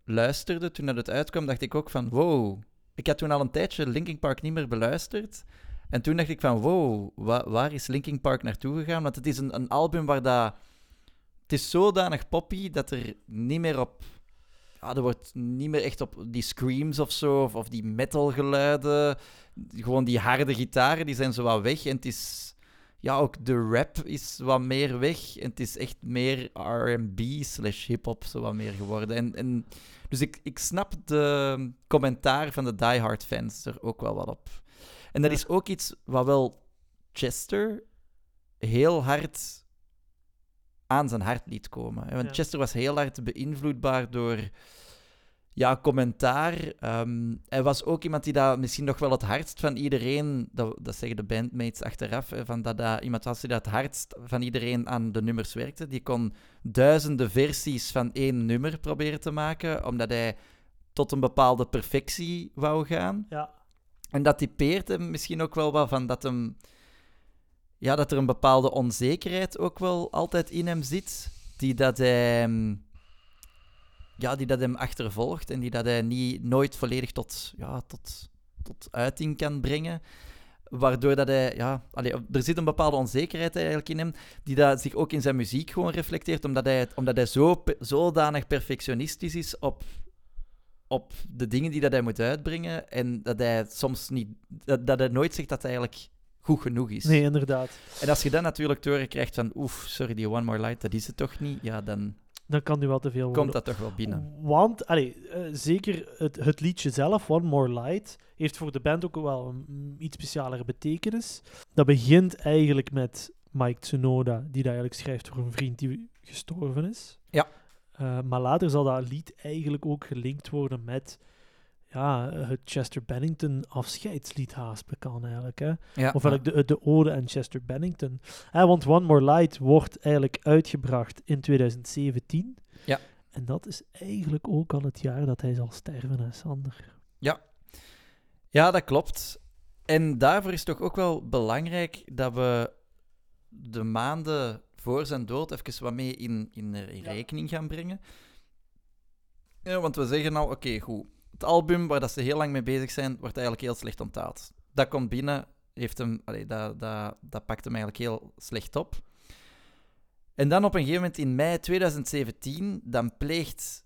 luisterde, toen dat het uitkwam, dacht ik ook van, wow. Ik had toen al een tijdje Linkin Park niet meer beluisterd. En toen dacht ik van, wow, wa- waar is Linkin Park naartoe gegaan? Want het is een, een album waar dat... Het is zodanig poppy dat er niet meer op... Ja, er wordt niet meer echt op die screams of zo, of, of die metalgeluiden. Gewoon die harde gitaren, die zijn zo wat weg. En het is ja, ook de rap is wat meer weg. En het is echt meer RB slash hip-hop zo wat meer geworden. En, en, dus ik, ik snap de commentaar van de diehard fans er ook wel wat op. En dat is ook iets wat wel Chester heel hard aan zijn hart liet komen. Want Ja. Chester was heel hard beïnvloedbaar door ja, commentaar. Ehm, hij was ook iemand die dat misschien nog wel het hardst van iedereen, dat, dat zeggen de bandmates achteraf, van dat dat iemand was die dat het hardst van iedereen aan de nummers werkte. Die kon duizenden versies van één nummer proberen te maken, omdat hij tot een bepaalde perfectie wou gaan. Ja, En dat typeert hem misschien ook wel wat van dat hem... Ja, dat er een bepaalde onzekerheid ook wel altijd in hem zit, die dat hij... mm, Ja, die dat hem achtervolgt en die dat hij niet, nooit volledig tot, ja, tot, tot uiting kan brengen. Waardoor dat hij, ja, allee, er zit een bepaalde onzekerheid eigenlijk in hem, die dat zich ook in zijn muziek gewoon reflecteert, omdat hij, omdat hij zo, zodanig perfectionistisch is op op de dingen die dat hij moet uitbrengen. En dat hij soms niet... Dat, dat hij nooit zegt dat eigenlijk goed genoeg is. Nee, inderdaad. En als je dan natuurlijk te horen krijgt van... Oef, sorry, die One More Light, dat is het toch niet? Ja, dan Dan kan nu wel te veel worden. komt dat toch wel binnen. Want, allee, eh, zeker het, het liedje zelf, One More Light, heeft voor de band ook wel een mm, iets specialere betekenis. Dat begint eigenlijk met Mike Tsunoda, die dat eigenlijk schrijft voor een vriend die gestorven is. Ja. Eh, maar later zal dat lied eigenlijk ook gelinkt worden met ja, het Chester Bennington afscheidslied haast bekend eigenlijk. Hè? Ja, Of eigenlijk de, de ode aan Chester Bennington. Eh, want One More Light wordt eigenlijk uitgebracht in 2017. Ja. En dat is eigenlijk ook al het jaar dat hij zal sterven, hè, Sander. Ja, dat klopt. En daarvoor is het toch ook wel belangrijk dat we de maanden voor zijn dood even wat mee in, in, in rekening gaan brengen. Ja, want we zeggen nou, oké, goed. Het album waar dat ze heel lang mee bezig zijn, wordt eigenlijk heel slecht onthaald. Dat komt binnen, heeft hem, allee, dat, dat, dat pakt hem eigenlijk heel slecht op. En dan op een gegeven moment in mei 2017, dan pleegt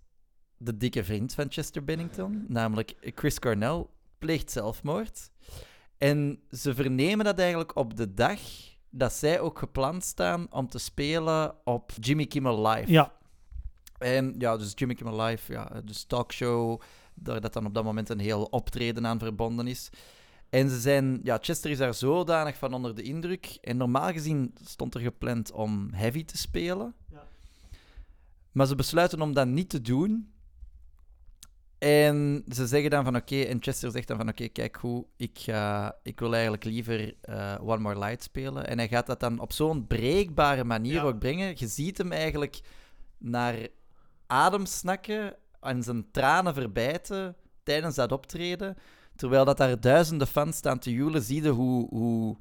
de dikke vriend van Chester Bennington, namelijk Chris Cornell, pleegt zelfmoord. En ze vernemen dat eigenlijk op de dag dat zij ook gepland staan om te spelen op Jimmy Kimmel Live. Ja, En ja, dus Jimmy Kimmel Live, ja, dus talkshow, daar dat dan op dat moment een heel optreden aan verbonden is. En ze zijn, ja, Chester is daar zodanig van onder de indruk. En normaal gezien stond er gepland om heavy te spelen. Ja. Maar ze besluiten om dat niet te doen. En ze zeggen dan van oké, en Chester zegt dan van oké, kijk hoe, ik, ga, ik wil eigenlijk liever eh, One More Light spelen. En hij gaat dat dan op zo'n breekbare manier Ja. ook brengen. Je ziet hem eigenlijk naar adem snakken en zijn tranen verbijten tijdens dat optreden. Terwijl dat daar duizenden fans staan te joelen, zie je hoe, hoe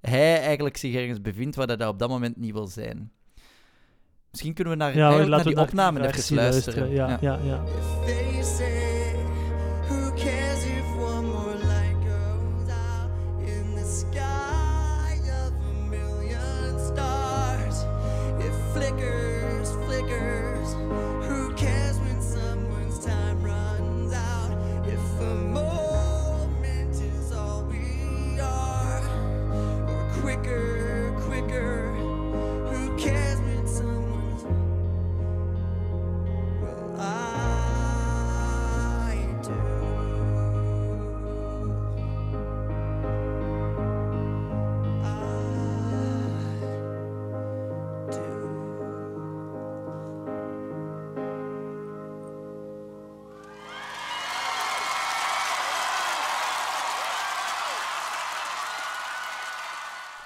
hij eigenlijk zich ergens bevindt waar hij op dat moment niet wil zijn. Misschien kunnen we naar, ja laten naar we die naar opname even versie luisteren. Ja, ja. Ja, They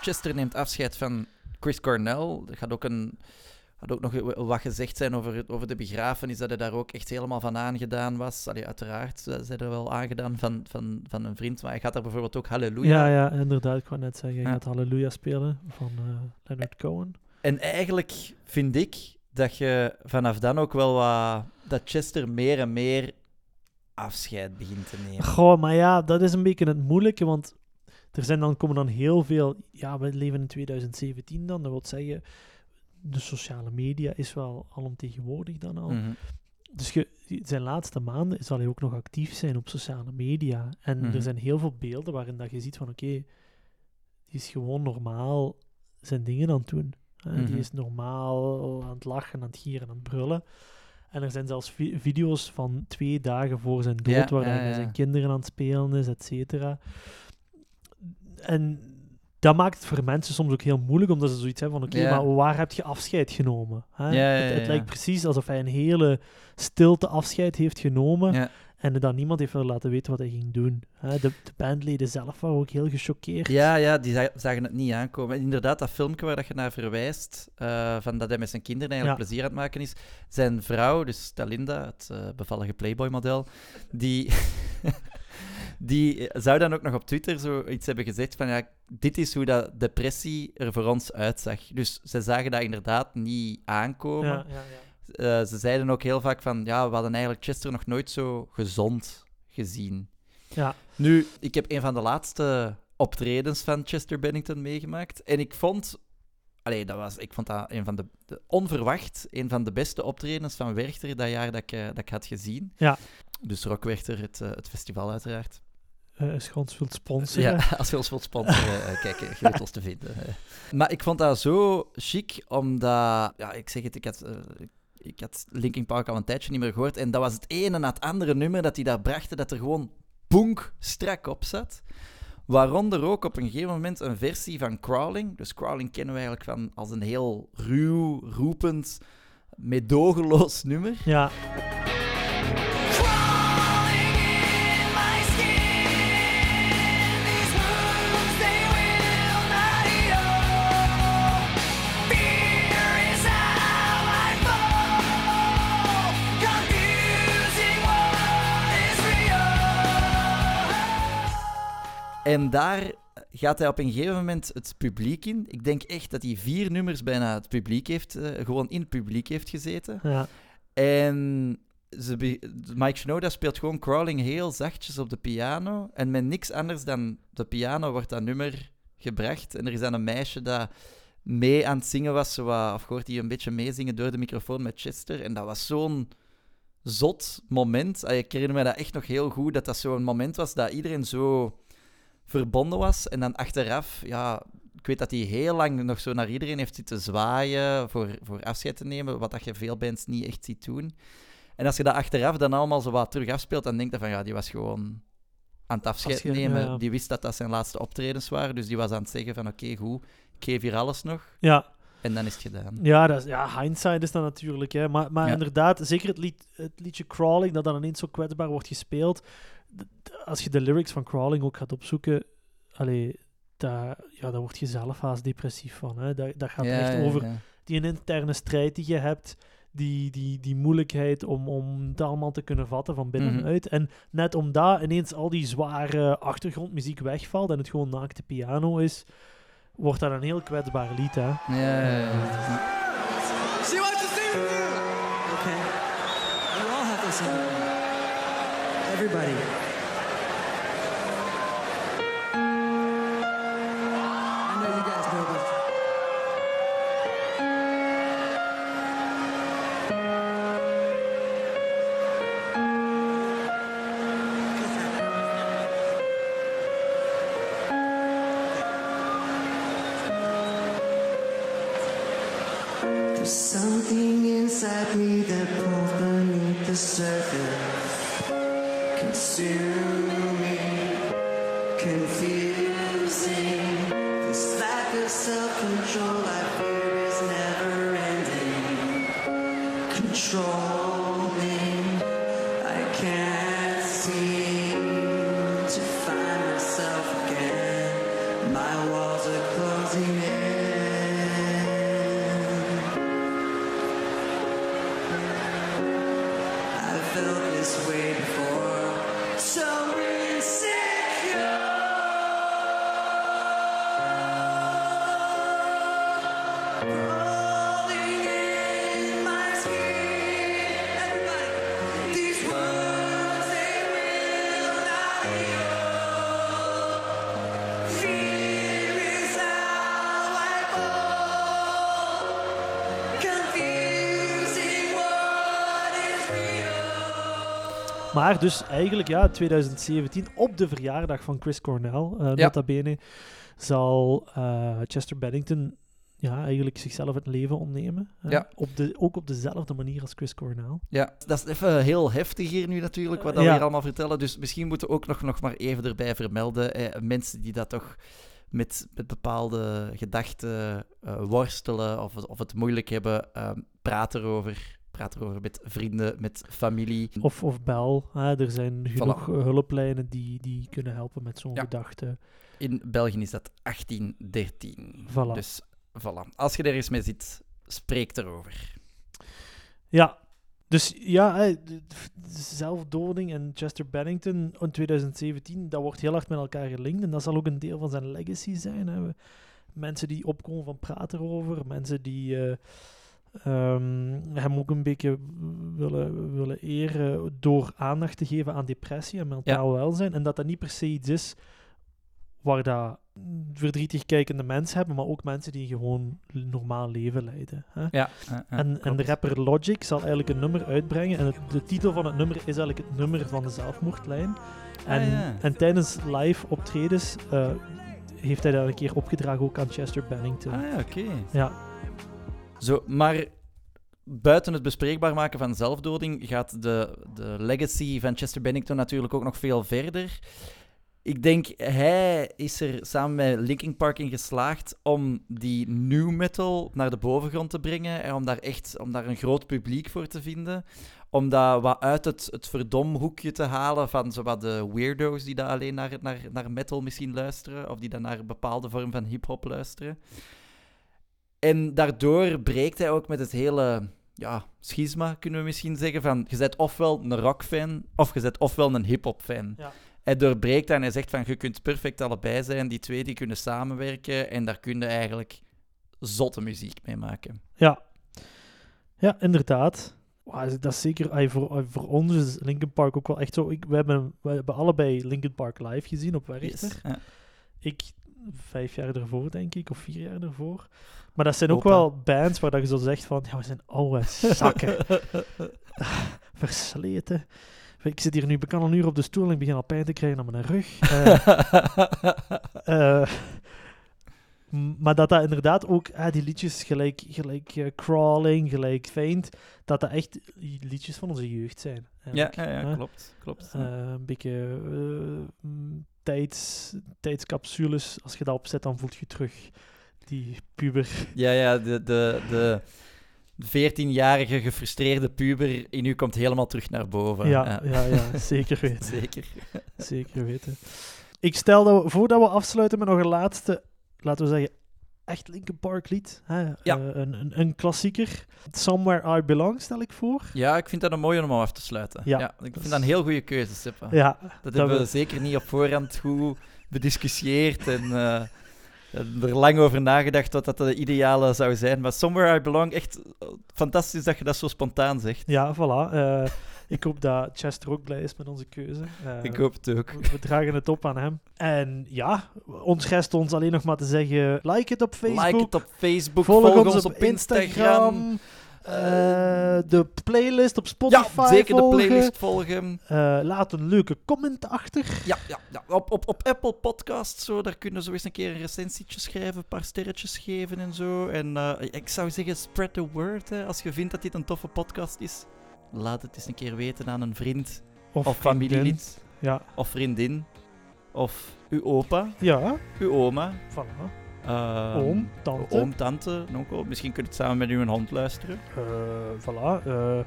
Chester neemt afscheid van Chris Cornell. Er gaat ook, een, gaat ook nog wat gezegd zijn over, over de begrafenis, dat hij daar ook echt helemaal van aangedaan was. Allee, uiteraard ze zijn er wel aangedaan van, van, van een vriend, maar hij gaat daar bijvoorbeeld ook Halleluja. ja, ja, inderdaad. Ik wou net zeggen, je Ja. gaat Halleluja spelen van eh, Leonard Cohen. En eigenlijk vind ik dat je vanaf dan ook wel wat... Dat Chester meer en meer afscheid begint te nemen. Goh, maar ja, dat is een beetje het moeilijke, want er zijn dan, komen dan heel veel... Ja, we leven in 2017 dan, dat wil zeggen... De sociale media is wel alomtegenwoordig dan al. Mhm. Dus je, zijn laatste maanden zal hij ook nog actief zijn op sociale media. En Mhm. er zijn heel veel beelden waarin dat je ziet van oké, die is gewoon normaal zijn dingen aan het doen. hè. Mhm. Die is normaal aan het lachen, aan het gieren, aan het brullen. En er zijn zelfs vi- video's van twee dagen voor zijn dood, Ja, waar ja, hij met ja. zijn kinderen aan het spelen is, et cetera. En dat maakt het voor mensen soms ook heel moeilijk, omdat ze zoiets hebben van oké, maar waar heb je afscheid genomen? Hè? Het, lijkt precies alsof hij een hele stilte afscheid heeft genomen en dan niemand heeft laten weten wat hij ging doen. Hè? De, de bandleden zelf waren ook heel gechoqueerd. Ja, ja, die za- zagen het niet aankomen. En inderdaad, dat filmpje waar dat je naar verwijst, eh, van dat hij met zijn kinderen eigenlijk Ja. plezier aan het maken is, zijn vrouw, dus Talinda, het eh, bevallige Playboy-model, die, die zou dan ook nog op Twitter zoiets hebben gezegd van, ja, dit is hoe dat depressie er voor ons uitzag. Dus ze zagen dat inderdaad niet aankomen. Ja, ja, ja. Eh, ze zeiden ook heel vaak van, ja, we hadden eigenlijk Chester nog nooit zo gezond gezien. Ja. Nu, ik heb een van de laatste optredens van Chester Bennington meegemaakt. En ik vond, allee, dat was, ik vond dat een van de, de- onverwacht, een van de beste optredens van Werchter dat jaar dat ik, eh, dat ik had gezien. Ja. Dus Rockwerchter, het, eh, het festival uiteraard. Eh, als je ons wilt sponsoren. Ja, als je ons wilt sponsoren, eh, kijk, eh, je weet ons te vinden. eh. Maar ik vond dat zo chic, omdat... Ja, ik zeg het, ik had, eh, ik had Linkin Park al een tijdje niet meer gehoord. En dat was het ene na het andere nummer dat hij daar brachten, dat er gewoon boenk strak op zat. Waaronder ook op een gegeven moment een versie van Crawling. Dus Crawling kennen we eigenlijk van als een heel ruw, roepend, meedogenloos nummer. Ja, En daar gaat hij op een gegeven moment het publiek in. Ik denk echt dat hij vier nummers bijna het publiek heeft, eh, gewoon in het publiek heeft gezeten. ja. En ze Mike Shinoda speelt gewoon Crawling heel zachtjes op de piano. En met niks anders dan de piano wordt dat nummer gebracht. En er is dan een meisje dat mee aan het zingen was, zo wat, of hoort hij een beetje meezingen door de microfoon met Chester. En dat was zo'n zot moment. Ah, Ik herinner me dat echt nog heel goed, dat dat zo'n moment was dat iedereen zo verbonden was. En dan achteraf, ja, ik weet dat hij heel lang nog zo naar iedereen heeft zitten zwaaien voor, voor afscheid te nemen, wat dat je veel bands niet echt ziet doen. En als je dat achteraf dan allemaal zo wat terug afspeelt, dan denk je van ja, die was gewoon aan het afscheid nemen. ja, ja. Die wist dat dat zijn laatste optredens waren, dus die was aan het zeggen van oké, goed, ik geef hier alles nog. ja. En dan is het gedaan. Ja, dat is, ja, hindsight is dat natuurlijk. Hè. Maar, maar Ja. inderdaad, zeker het, lied, het liedje Crawling, dat dan ineens zo kwetsbaar wordt gespeeld. Als je de lyrics van Crawling ook gaat opzoeken, allee, daar, ja, daar word je zelf haast depressief van. Hè. Dat, dat gaat Ja, echt ja, over ja. die interne strijd die je hebt, die, die, die moeilijkheid om, om het allemaal te kunnen vatten van binnenuit. En net omdat ineens al die zware achtergrondmuziek wegvalt en het gewoon naakte piano is, wordt dat een heel kwetsbaar lied. Hè. Ja, ja, ja. She wants to sing with you. Okay. You all have to sing. Everybody. Maar dus eigenlijk, ja, 2017, op de verjaardag van Chris Cornell, eh Ja. nota bene, zal eh, Chester Bennington ja, eigenlijk zichzelf het leven ontnemen. hè. Ja. Op de, ook op dezelfde manier als Chris Cornell. Ja, dat is even heel heftig hier nu natuurlijk, wat dat Ja. we hier allemaal vertellen. Dus misschien moeten we ook nog, nog maar even erbij vermelden. Eh, mensen die dat toch met, met bepaalde gedachten eh, worstelen of, het- of het moeilijk hebben, praat erover. Praat erover met vrienden, met familie. Of, of bel. Hè. Er zijn genoeg eh, hulplijnen die, die kunnen helpen met zo'n Ja. gedachte. In België is dat 1813. Voilà. Dus voilà. Als je er eens mee zit, spreek erover. Ja, dus ja, hè, zelfdoding en Chester Bennington in 2017, dat wordt heel hard met elkaar gelinkt. En dat zal ook een deel van zijn legacy zijn. Hè. Mensen die opkomen van praten erover, mensen die eh, ehm, hem ook een beetje willen, willen eren door aandacht te geven aan depressie en mentaal welzijn. En dat dat niet per se iets is waar dat verdrietig kijkende mensen hebben, maar ook mensen die gewoon normaal leven leiden. Hè? Ja, ja, ja, en, en de rapper Logic zal eigenlijk een nummer uitbrengen. En het- de titel van het nummer is eigenlijk het nummer van de zelfmoordlijn. En, Ah, ja. en tijdens live optredens eh, heeft hij dat een keer opgedragen ook aan Chester Bennington. Ah ja, oké. Ja. Zo, maar buiten het bespreekbaar maken van zelfdoding gaat de, de legacy van Chester Bennington natuurlijk ook nog veel verder. Ik denk, hij is er samen met Linkin Park in geslaagd om die new metal naar de bovengrond te brengen en om daar echt om daar een groot publiek voor te vinden. Om dat wat uit het, het verdomhoekje te halen van zowat de weirdo's die daar alleen naar, naar, naar metal misschien luisteren, of die dan naar een bepaalde vorm van hip-hop luisteren. En daardoor breekt hij ook met het hele ja, schisma, kunnen we misschien zeggen. Van, je bent ofwel een rockfan, of je bent ofwel een hip-hop fan. Ja. Hij doorbreekt dat en hij zegt van, je kunt perfect allebei zijn. Die twee die kunnen samenwerken en daar kun je eigenlijk zotte muziek mee maken. Ja, ja inderdaad. Dat is zeker ay, voor, ay, voor ons is Linkin Park ook wel echt zo. Ik, we, hebben, we hebben allebei Linkin Park live gezien op Werchter. Yes. Ja. Ik vijf jaar ervoor, denk ik, of vier jaar ervoor. Maar dat zijn ook Opa. wel bands waar dat je zo zegt van, ja, we zijn oude zakken. Versleten. Ik zit hier nu bekend al een uur op de stoel en ik begin al pijn te krijgen aan mijn rug. M- maar dat dat inderdaad ook, ah, die liedjes gelijk, gelijk eh, Crawling, gelijk Faint, dat dat echt liedjes van onze jeugd zijn. ja, ja, klopt. klopt. Eh, een beetje mm, tijds, tijdscapsules. Als je dat opzet, dan voelt je terug die puber. Ja, ja, de, de, de 14-jarige gefrustreerde puber in u komt helemaal terug naar boven. Ja, ja, ja, zeker weten. Zeker. Zeker weten. Ik stel dat we, voordat we afsluiten met nog een laatste, laten we zeggen, echt Linkin Park lied. Hè? Ja. Eh, een, een, een klassieker. Somewhere I Belong stel ik voor. Ja, ik vind dat een mooie om af te sluiten. Ja, Ja, ik vind dat een heel goede keuze, Seppe. Ja, Dat hebben we we- zeker niet op voorhand goed bediscussieerd en eh, er lang over nagedacht wat dat de ideale zou zijn. Maar Somewhere I Belong, echt eh, fantastisch dat je dat zo spontaan zegt. Ja, voilà. Ik hoop dat Chester ook blij is met onze keuze. Eh, Ik hoop het ook. We, we dragen het op aan hem. En ja, ons rest ons alleen nog maar te zeggen: like het op Facebook. Like het op Facebook, Volg, ons, op op Instagram. Instagram. eh, de playlist op Spotify. Ja, zeker de playlist volgen. Eh, laat een leuke comment achter. Ja, ja, ja. Op, op, op Apple Podcasts, zo, daar kunnen ze zo eens een keer een recensietje schrijven, een paar sterretjes geven en zo. En ik zou zeggen, spread the word. Hè. Als je vindt dat dit een toffe podcast is, laat het eens een keer weten aan een vriend Of, familielid Ja, of vriendin. Of uw opa, ja uw oma. voilà. ehm, Oom, tante. Oom, tante. Misschien kun je het samen met uw hond luisteren. Eh, voilà. eh,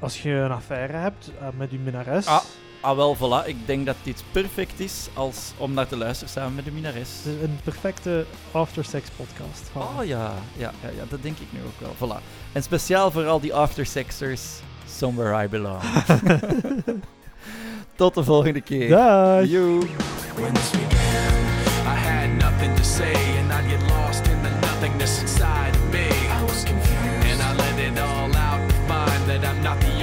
als je een affaire hebt eh, met uw minnares. Ah. Ah wel, voilà. Ik denk dat dit perfect is als om naar te luisteren samen met de minares. Een perfecte after sex podcast. Oh ja. Ja, ja, ja, dat denk ik nu ook wel. Voilà. En speciaal voor al die aftersexers, Somewhere I Belong. Tot de volgende keer. Dag. You. that I'm not the